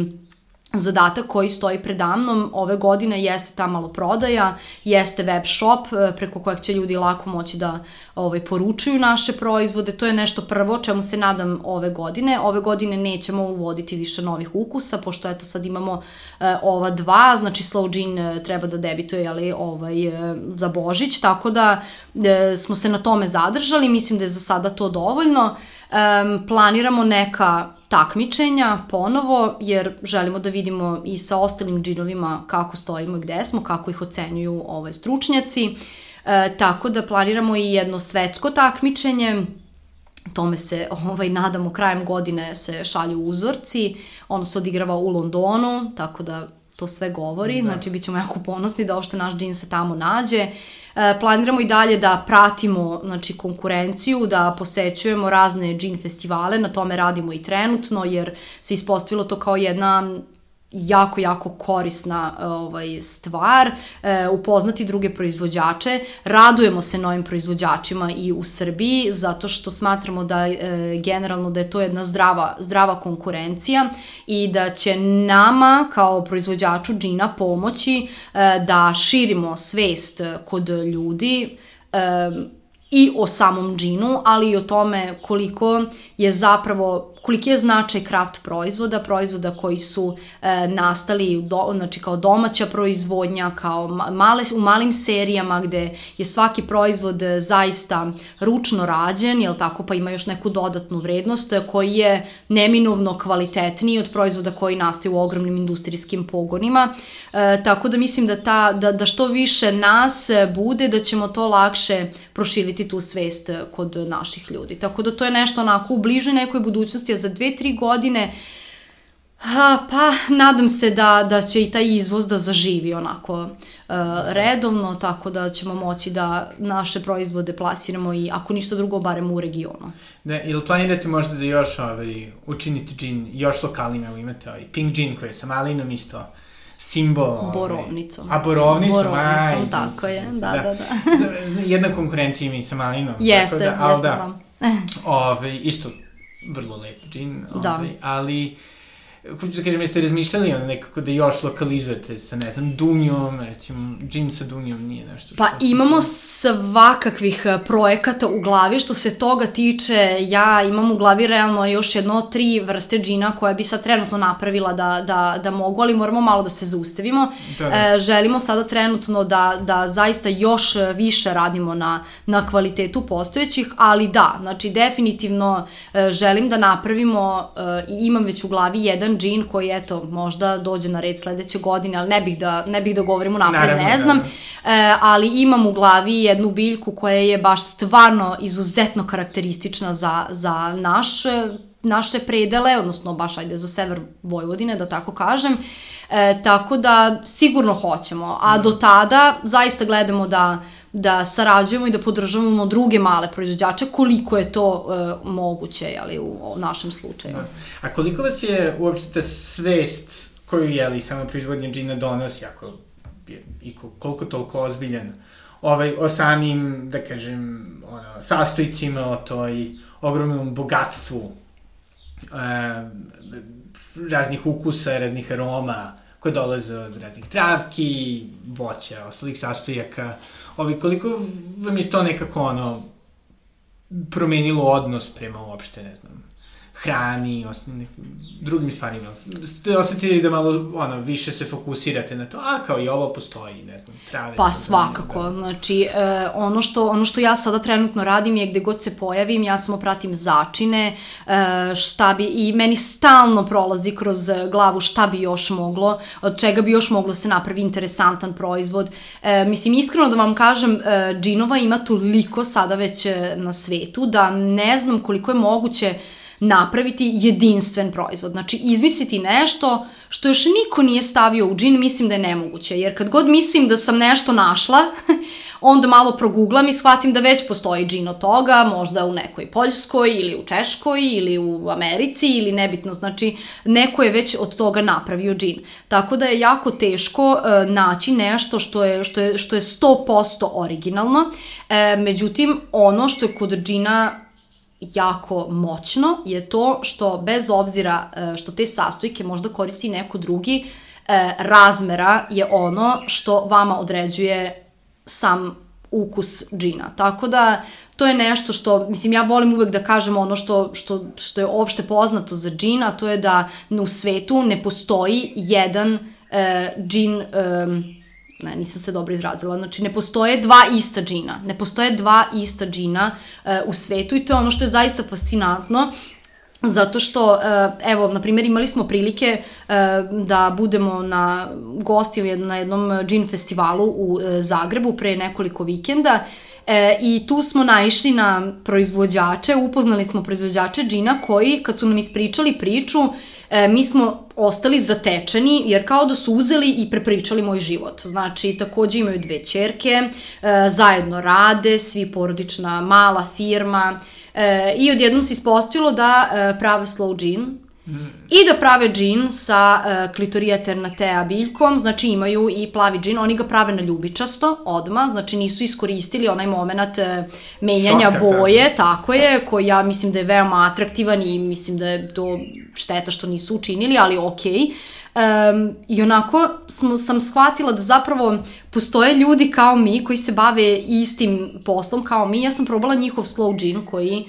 zadatak koji stoji predamnom ove godine jeste ta maloprodaja, jeste web shop e, preko kojeg će ljudi lako moći da ovaj, poručuju naše proizvode. To je nešto prvo čemu se nadam ove godine. Ove godine nećemo uvoditi više novih ukusa, pošto eto sad imamo e, ova dva, znači Slow Gin e, treba da debituje ali, ovaj, e, za Božić, tako da e, smo se na tome zadržali, mislim da je za sada to dovoljno. Um, planiramo neka takmičenja ponovo, jer želimo da vidimo i sa ostalim džinovima kako stojimo i gde smo, kako ih ocenjuju ovaj, stručnjaci. E, tako da planiramo i jedno svetsko takmičenje, tome se ovaj, nadamo krajem godine se šalju uzorci, ono se odigrava u Londonu, tako da to sve govori, da. znači bit ćemo jako ponosni da uopšte naš džin se tamo nađe. E, planiramo i dalje da pratimo znači, konkurenciju, da posećujemo razne džin festivale, na tome radimo i trenutno, jer se ispostavilo to kao jedna jako, jako korisna ovaj, stvar, e, upoznati druge proizvođače. Radujemo se novim proizvođačima i u Srbiji, zato što smatramo da e, generalno da je to jedna zdrava, zdrava konkurencija i da će nama kao proizvođaču džina pomoći e, da širimo svest kod ljudi, e, i o samom džinu, ali i o tome koliko je zapravo koliki je značaj kraft proizvoda, proizvoda koji su e, nastali do, znači kao domaća proizvodnja, kao male, u malim serijama gde je svaki proizvod e, zaista ručno rađen, jel tako, pa ima još neku dodatnu vrednost e, koji je neminovno kvalitetniji od proizvoda koji nastaju u ogromnim industrijskim pogonima. E, tako da mislim da, ta, da, da što više nas bude, da ćemo to lakše proširiti tu svest kod naših ljudi. Tako da to je nešto onako u bližoj nekoj budućnosti, za dve, tri godine Ha, pa nadam se da, da će i taj izvoz da zaživi onako uh, redovno, tako da ćemo moći da naše proizvode plasiramo i ako ništa drugo, barem u regionu. Da, ili planirate možda da još ovaj, učinite džin još lokalnim, evo imate ovaj pink džin koji je sa malinom isto simbol. Ovaj, borovnicom. A borovnicom, borovnicom aj, tako je, da, da, da. da. Jedna konkurencija ima i sa malinom. Jeste, da, jeste, da, znam. Ove, ovaj, isto vrlo lep džin, da. ovaj, ali hoću da kažem, jeste razmišljali ono nekako da još lokalizujete sa, ne znam, dunjom, recimo, džin sa dunjom nije nešto što... Pa imamo svakakvih e, projekata u glavi što se toga tiče, ja imam u glavi realno još jedno tri vrste džina koje bi sad trenutno napravila da, da, da mogu, ali moramo malo da se zaustavimo. Da, da. E, želimo sada trenutno da, da zaista još više radimo na, na kvalitetu postojećih, ali da, znači definitivno e, želim da napravimo e, imam već u glavi jedan džin koji, eto, možda dođe na red sledeće godine, ali ne bih da, ne bih da govorimo napred, Naravno, ne znam. Da. E, ali imam u glavi jednu biljku koja je baš stvarno izuzetno karakteristična za, za naš naše predele, odnosno baš ajde za sever Vojvodine, da tako kažem. E, tako da sigurno hoćemo, a do tada zaista gledamo da da sarađujemo i da podržavamo druge male proizvođače koliko je to uh, moguće ali, u, u našem slučaju. Da. A koliko vas je uopšte ta svest koju je li sama proizvodnja džina donosi, ako je i koliko toliko ozbiljan, ovaj, o samim, da kažem, ono, sastojcima, o toj ogromnom bogatstvu e, raznih ukusa, raznih aroma koje dolaze od raznih travki, voća, ostalih sastojaka, Ovi, koliko vam je to nekako ono promenilo odnos prema uopšte, ne znam, hrani, osnovnim drugim stvarima. Ste osetili da malo ono, više se fokusirate na to, a kao i ovo postoji, ne znam, trave. Pa svakako, da. znači e, ono, što, ono što ja sada trenutno radim je gde god se pojavim, ja samo pratim začine, e, šta bi, i meni stalno prolazi kroz glavu šta bi još moglo, od čega bi još moglo se napravi interesantan proizvod. E, mislim, iskreno da vam kažem, e, džinova ima toliko sada već e, na svetu da ne znam koliko je moguće napraviti jedinstven proizvod. Znači, izmisliti nešto što još niko nije stavio u džin, mislim da je nemoguće. Jer kad god mislim da sam nešto našla, onda malo proguglam i shvatim da već postoji džin od toga, možda u nekoj Poljskoj ili u Češkoj ili u Americi ili nebitno, znači neko je već od toga napravio džin. Tako da je jako teško uh, naći nešto što je, što je, što je 100% originalno. E, međutim, ono što je kod džina jako moćno je to što bez obzira e, što te sastojke možda koristi neko drugi, e, razmera je ono što vama određuje sam ukus džina. Tako da to je nešto što, mislim, ja volim uvek da kažem ono što, što, što je opšte poznato za džin, a to je da u svetu ne postoji jedan e, džin e, ne, nisam se dobro izrazila, znači ne postoje dva ista džina, ne postoje dva ista džina uh, u svetu i to je ono što je zaista fascinantno, Zato što, uh, evo, na primjer, imali smo prilike uh, da budemo na gosti na jednom džin festivalu u uh, Zagrebu pre nekoliko vikenda E, I tu smo naišli na proizvođače, upoznali smo proizvođače džina koji, kad su nam ispričali priču, e, mi smo ostali zatečeni, jer kao da su uzeli i prepričali moj život. Znači, takođe imaju dve čerke, e, zajedno rade, svi porodična mala firma, e, i odjednom se ispostavilo da e, prave slow gin, I da prave džin sa uh, klitorija ternatea biljkom, znači imaju i plavi džin, oni ga prave na ljubičasto odma, znači nisu iskoristili onaj moment uh, menjanja Šoka, boje, da. tako je, koji ja mislim da je veoma atraktivan i mislim da je to šteta što nisu učinili, ali okej. Okay. Um, I onako smo, sam shvatila da zapravo postoje ljudi kao mi koji se bave istim poslom kao mi. Ja sam probala njihov slow gin koji uh,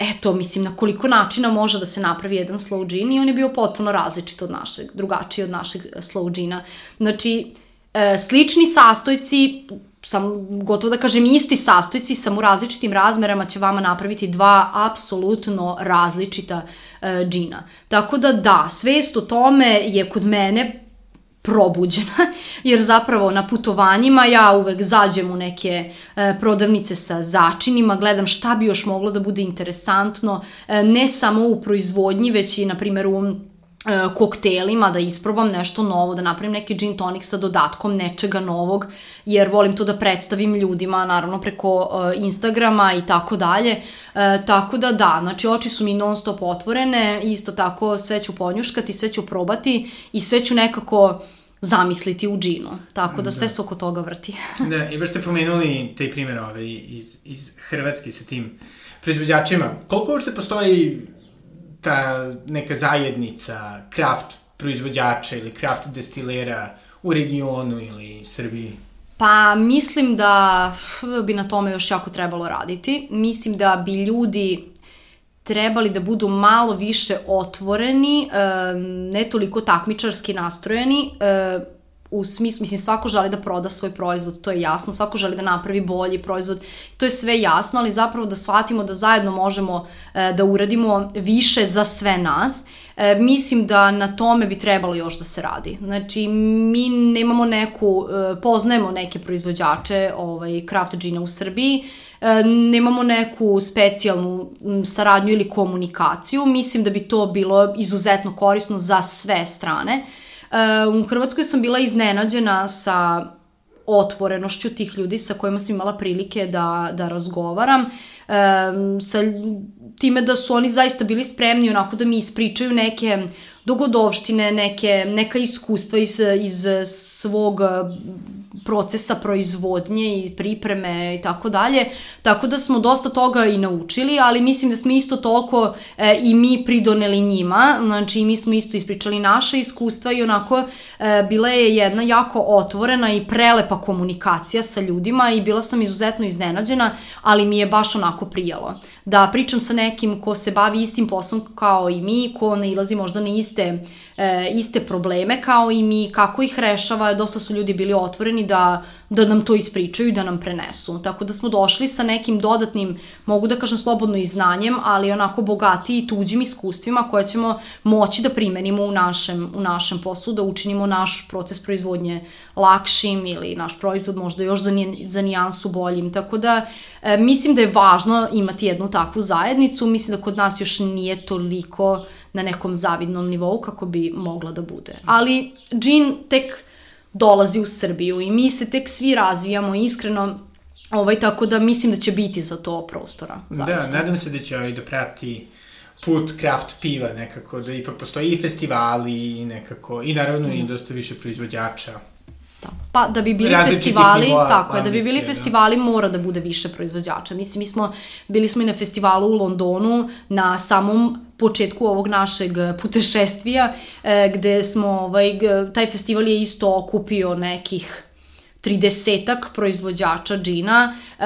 eto, mislim, na koliko načina može da se napravi jedan slow gin i on je bio potpuno različit od našeg, drugačiji od našeg e, slow gina. Znači, e, slični sastojci, sam gotovo da kažem isti sastojci, samo u različitim razmerama će vama napraviti dva apsolutno različita e, džina. Tako da da, svest o tome je kod mene probuđena, jer zapravo na putovanjima ja uvek zađem u neke e, prodavnice sa začinima, gledam šta bi još moglo da bude interesantno, e, ne samo u proizvodnji, već i, na primjer, u E, koktelima, da isprobam nešto novo, da napravim neki gin tonic sa dodatkom nečega novog, jer volim to da predstavim ljudima, naravno preko uh, Instagrama i tako dalje. Uh, tako da da, znači oči su mi non stop otvorene, isto tako sve ću ponjuškati, sve ću probati i sve ću nekako zamisliti u džinu. Tako da, da. sve se oko toga vrti. da, i baš ste pomenuli taj primjer ove, iz, iz Hrvatske sa tim proizvođačima. Koliko uopšte postoji ta neka zajednica kraft proizvođača ili kraft destilera u regionu ili Srbiji? Pa mislim da bi na tome još jako trebalo raditi. Mislim da bi ljudi trebali da budu malo više otvoreni, ne toliko takmičarski nastrojeni, u smislu, mislim, svako želi da proda svoj proizvod, to je jasno, svako želi da napravi bolji proizvod, to je sve jasno, ali zapravo da shvatimo da zajedno možemo e, da uradimo više za sve nas. E, mislim da na tome bi trebalo još da se radi. Znači, mi nemamo neku, e, poznajemo neke proizvođače ovaj, craft džina u Srbiji, e, nemamo neku specijalnu saradnju ili komunikaciju. Mislim da bi to bilo izuzetno korisno za sve strane. Uh, u Hrvatskoj sam bila iznenađena sa otvorenošću tih ljudi sa kojima sam imala prilike da, da razgovaram, um, sa time da su oni zaista bili spremni onako da mi ispričaju neke dogodovštine, neke, neka iskustva iz, iz svog procesa proizvodnje i pripreme i tako dalje. Tako da smo dosta toga i naučili, ali mislim da smo isto toliko e, i mi pridoneli njima. Znači, mi smo isto ispričali naše iskustva i onako e, bila je jedna jako otvorena i prelepa komunikacija sa ljudima i bila sam izuzetno iznenađena, ali mi je baš onako prijalo. Da pričam sa nekim ko se bavi istim poslom kao i mi, ko ne ilazi možda na iste e, iste probleme kao i mi, kako ih rešava, dosta su ljudi bili otvoreni da, da nam to ispričaju i da nam prenesu. Tako da smo došli sa nekim dodatnim, mogu da kažem slobodno i znanjem, ali onako bogati i tuđim iskustvima koje ćemo moći da primenimo u našem, u našem poslu, da učinimo naš proces proizvodnje lakšim ili naš proizvod možda još za, za nijansu boljim. Tako da e, mislim da je važno imati jednu takvu zajednicu, mislim da kod nas još nije toliko na nekom zavidnom nivou kako bi mogla da bude. Ali džin tek dolazi u Srbiju i mi se tek svi razvijamo iskreno ovaj, tako da mislim da će biti za to prostora. Da, zaista. Da, nadam se da će ovaj da prati put craft piva nekako, da ipak postoji i festivali i nekako, i naravno mm. i dosta više proizvođača. Da. Pa da bi bili festivali, nivoa, tako je, da bi bili da. festivali mora da bude više proizvođača. Mislim, mi smo, bili smo i na festivalu u Londonu na samom početku ovog našeg putešestvija, e, gde smo, ovaj, taj festival je isto okupio nekih 30 proizvođača džina, e,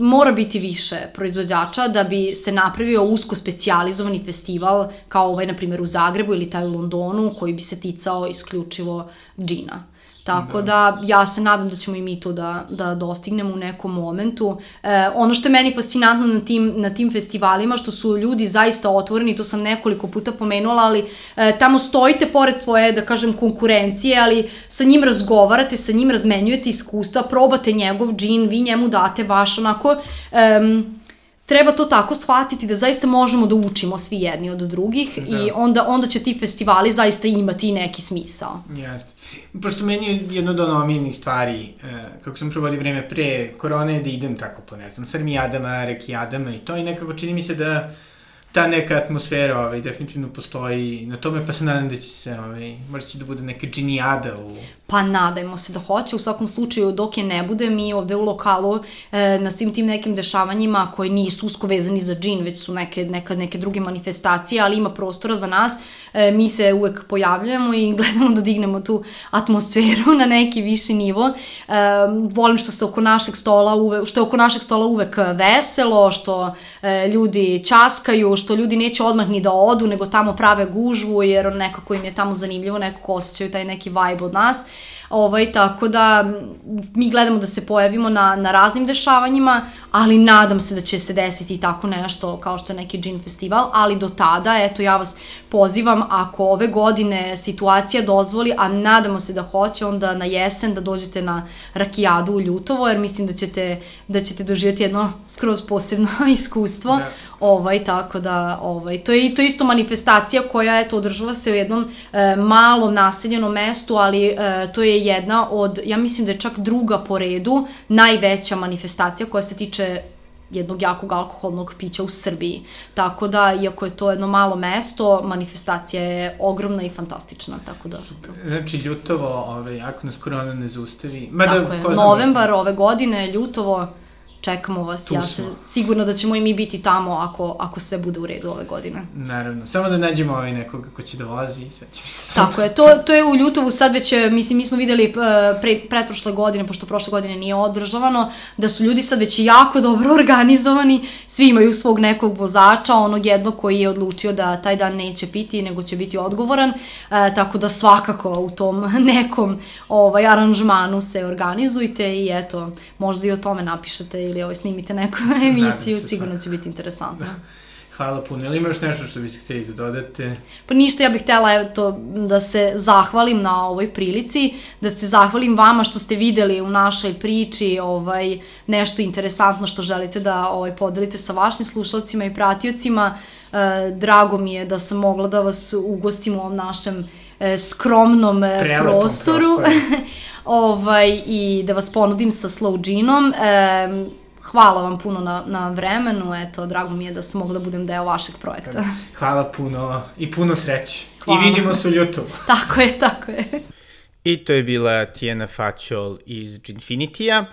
mora biti više proizvođača da bi se napravio usko specijalizovani festival kao ovaj, na primjer, u Zagrebu ili taj u Londonu, koji bi se ticao isključivo džina. Tako da. da ja se nadam da ćemo i mi to da, da dostignemo u nekom momentu. E, ono što je meni fascinantno na tim, na tim festivalima, što su ljudi zaista otvoreni, to sam nekoliko puta pomenula, ali e, tamo stojite pored svoje, da kažem, konkurencije, ali sa njim razgovarate, sa njim razmenjujete iskustva, probate njegov džin, vi njemu date vaš onako... Um, treba to tako shvatiti da zaista možemo da učimo svi jedni od drugih da. i onda, onda će ti festivali zaista imati neki smisao. Jeste. Pošto meni je jedna od omiljenih stvari, eh, kako sam provodio vreme pre korone, da idem tako po, ne znam, Srmi Adama, Reki Adama i to i nekako čini mi se da ta neka atmosfera ovaj, definitivno postoji na tome, pa se nadam da će se, ovaj, možda će da bude neka džinijada u... Pa nadajmo se da hoće, u svakom slučaju dok je ne bude, mi ovde u lokalu e, na svim tim nekim dešavanjima koji nisu usko vezani za džin, već su neke, neka, neke druge manifestacije, ali ima prostora za nas, e, mi se uvek pojavljujemo i gledamo da dignemo tu atmosferu na neki viši nivo. E, volim što se oko našeg stola uve, što je oko našeg stola uvek veselo, što e, ljudi časkaju, što ljudi neće odmah ni da odu, nego tamo prave gužvu, jer nekako im je tamo zanimljivo, nekako osjećaju taj neki vibe od nas. Ovaj, tako da mi gledamo da se pojavimo na, na raznim dešavanjima, ali nadam se da će se desiti tako nešto kao što je neki džin festival, ali do tada, eto, ja vas pozivam, ako ove godine situacija dozvoli, a nadamo se da hoće, onda na jesen da dođete na rakijadu u Ljutovo, jer mislim da ćete, da ćete doživjeti jedno skroz posebno iskustvo. Da. Ovaj, tako da, ovaj, to je to isto manifestacija koja, eto, održava se u jednom e, malom naseljenom mestu, ali e, to je jedna od, ja mislim da je čak druga po redu, najveća manifestacija koja se tiče jednog jakog alkoholnog pića u Srbiji. Tako da, iako je to jedno malo mesto, manifestacija je ogromna i fantastična, tako da... Super. Znači, Ljutovo, ovaj, ako nas korona ne zaustavi... Mada, tako je, novembar ove godine, Ljutovo, čekamo vas. Tu ja se sigurno da ćemo i mi biti tamo ako, ako sve bude u redu ove godine. Naravno. Samo da nađemo ovaj nekoga ko će da vozi i sve će biti super. Tako je. To, to je u Ljutovu sad već, mislim, mi smo videli e, pre, pretprošle godine, pošto prošle godine nije održavano, da su ljudi sad već jako dobro organizovani. Svi imaju svog nekog vozača, onog jednog koji je odlučio da taj dan neće piti, nego će biti odgovoran. E, tako da svakako u tom nekom ovaj, aranžmanu se organizujte i eto, možda i o tome napišete ili ovaj, snimite neku emisiju, se sigurno će biti interesantno. Da. Hvala puno. Ili ima još nešto što biste hteli da dodate? Pa ništa, ja bih htela eto, da se zahvalim na ovoj prilici, da se zahvalim vama što ste videli u našoj priči ovaj, nešto interesantno što želite da ovaj, podelite sa vašim slušalcima i pratiocima. E, drago mi je da sam mogla da vas ugostim u ovom našem e, skromnom e, Prelepom prostoru. prostoru. ovaj, I da vas ponudim sa slow džinom. E, hvala vam puno na, na vremenu, eto, drago mi je da sam mogla da budem deo vašeg projekta. Hvala puno i puno sreće. Hvala. I vidimo se u YouTube. tako je, tako je. I to je bila Tijena Fačol iz Ginfinitija.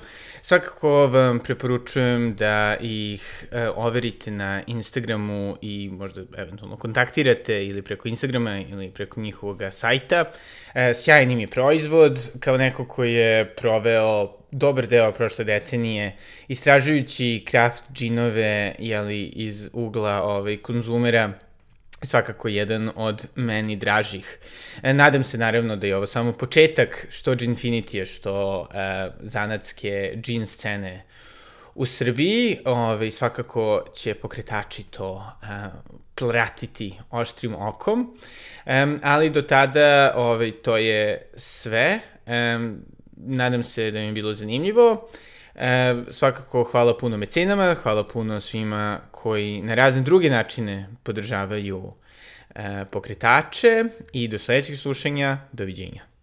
Svakako vam preporučujem da ih e, overite na Instagramu i možda eventualno kontaktirate ili preko Instagrama ili preko njihovog sajta. E, sjajan im je proizvod, kao neko ko je proveo dobar deo prošle decenije istražujući craft džinove jeli, iz ugla ovaj, konzumera svakako jedan od meni dražih. E, nadam se naravno da je ovo samo početak što Ginfinity je, što e, zanatske džin scene u Srbiji. Ove, svakako će pokretači to e, pratiti oštrim okom. E, ali do tada ove, to je sve. E, nadam se da mi je bilo zanimljivo. E, svakako hvala puno mecenama, hvala puno svima koji na razne druge načine podržavaju e, pokretače i do sledećeg slušanja, doviđenja.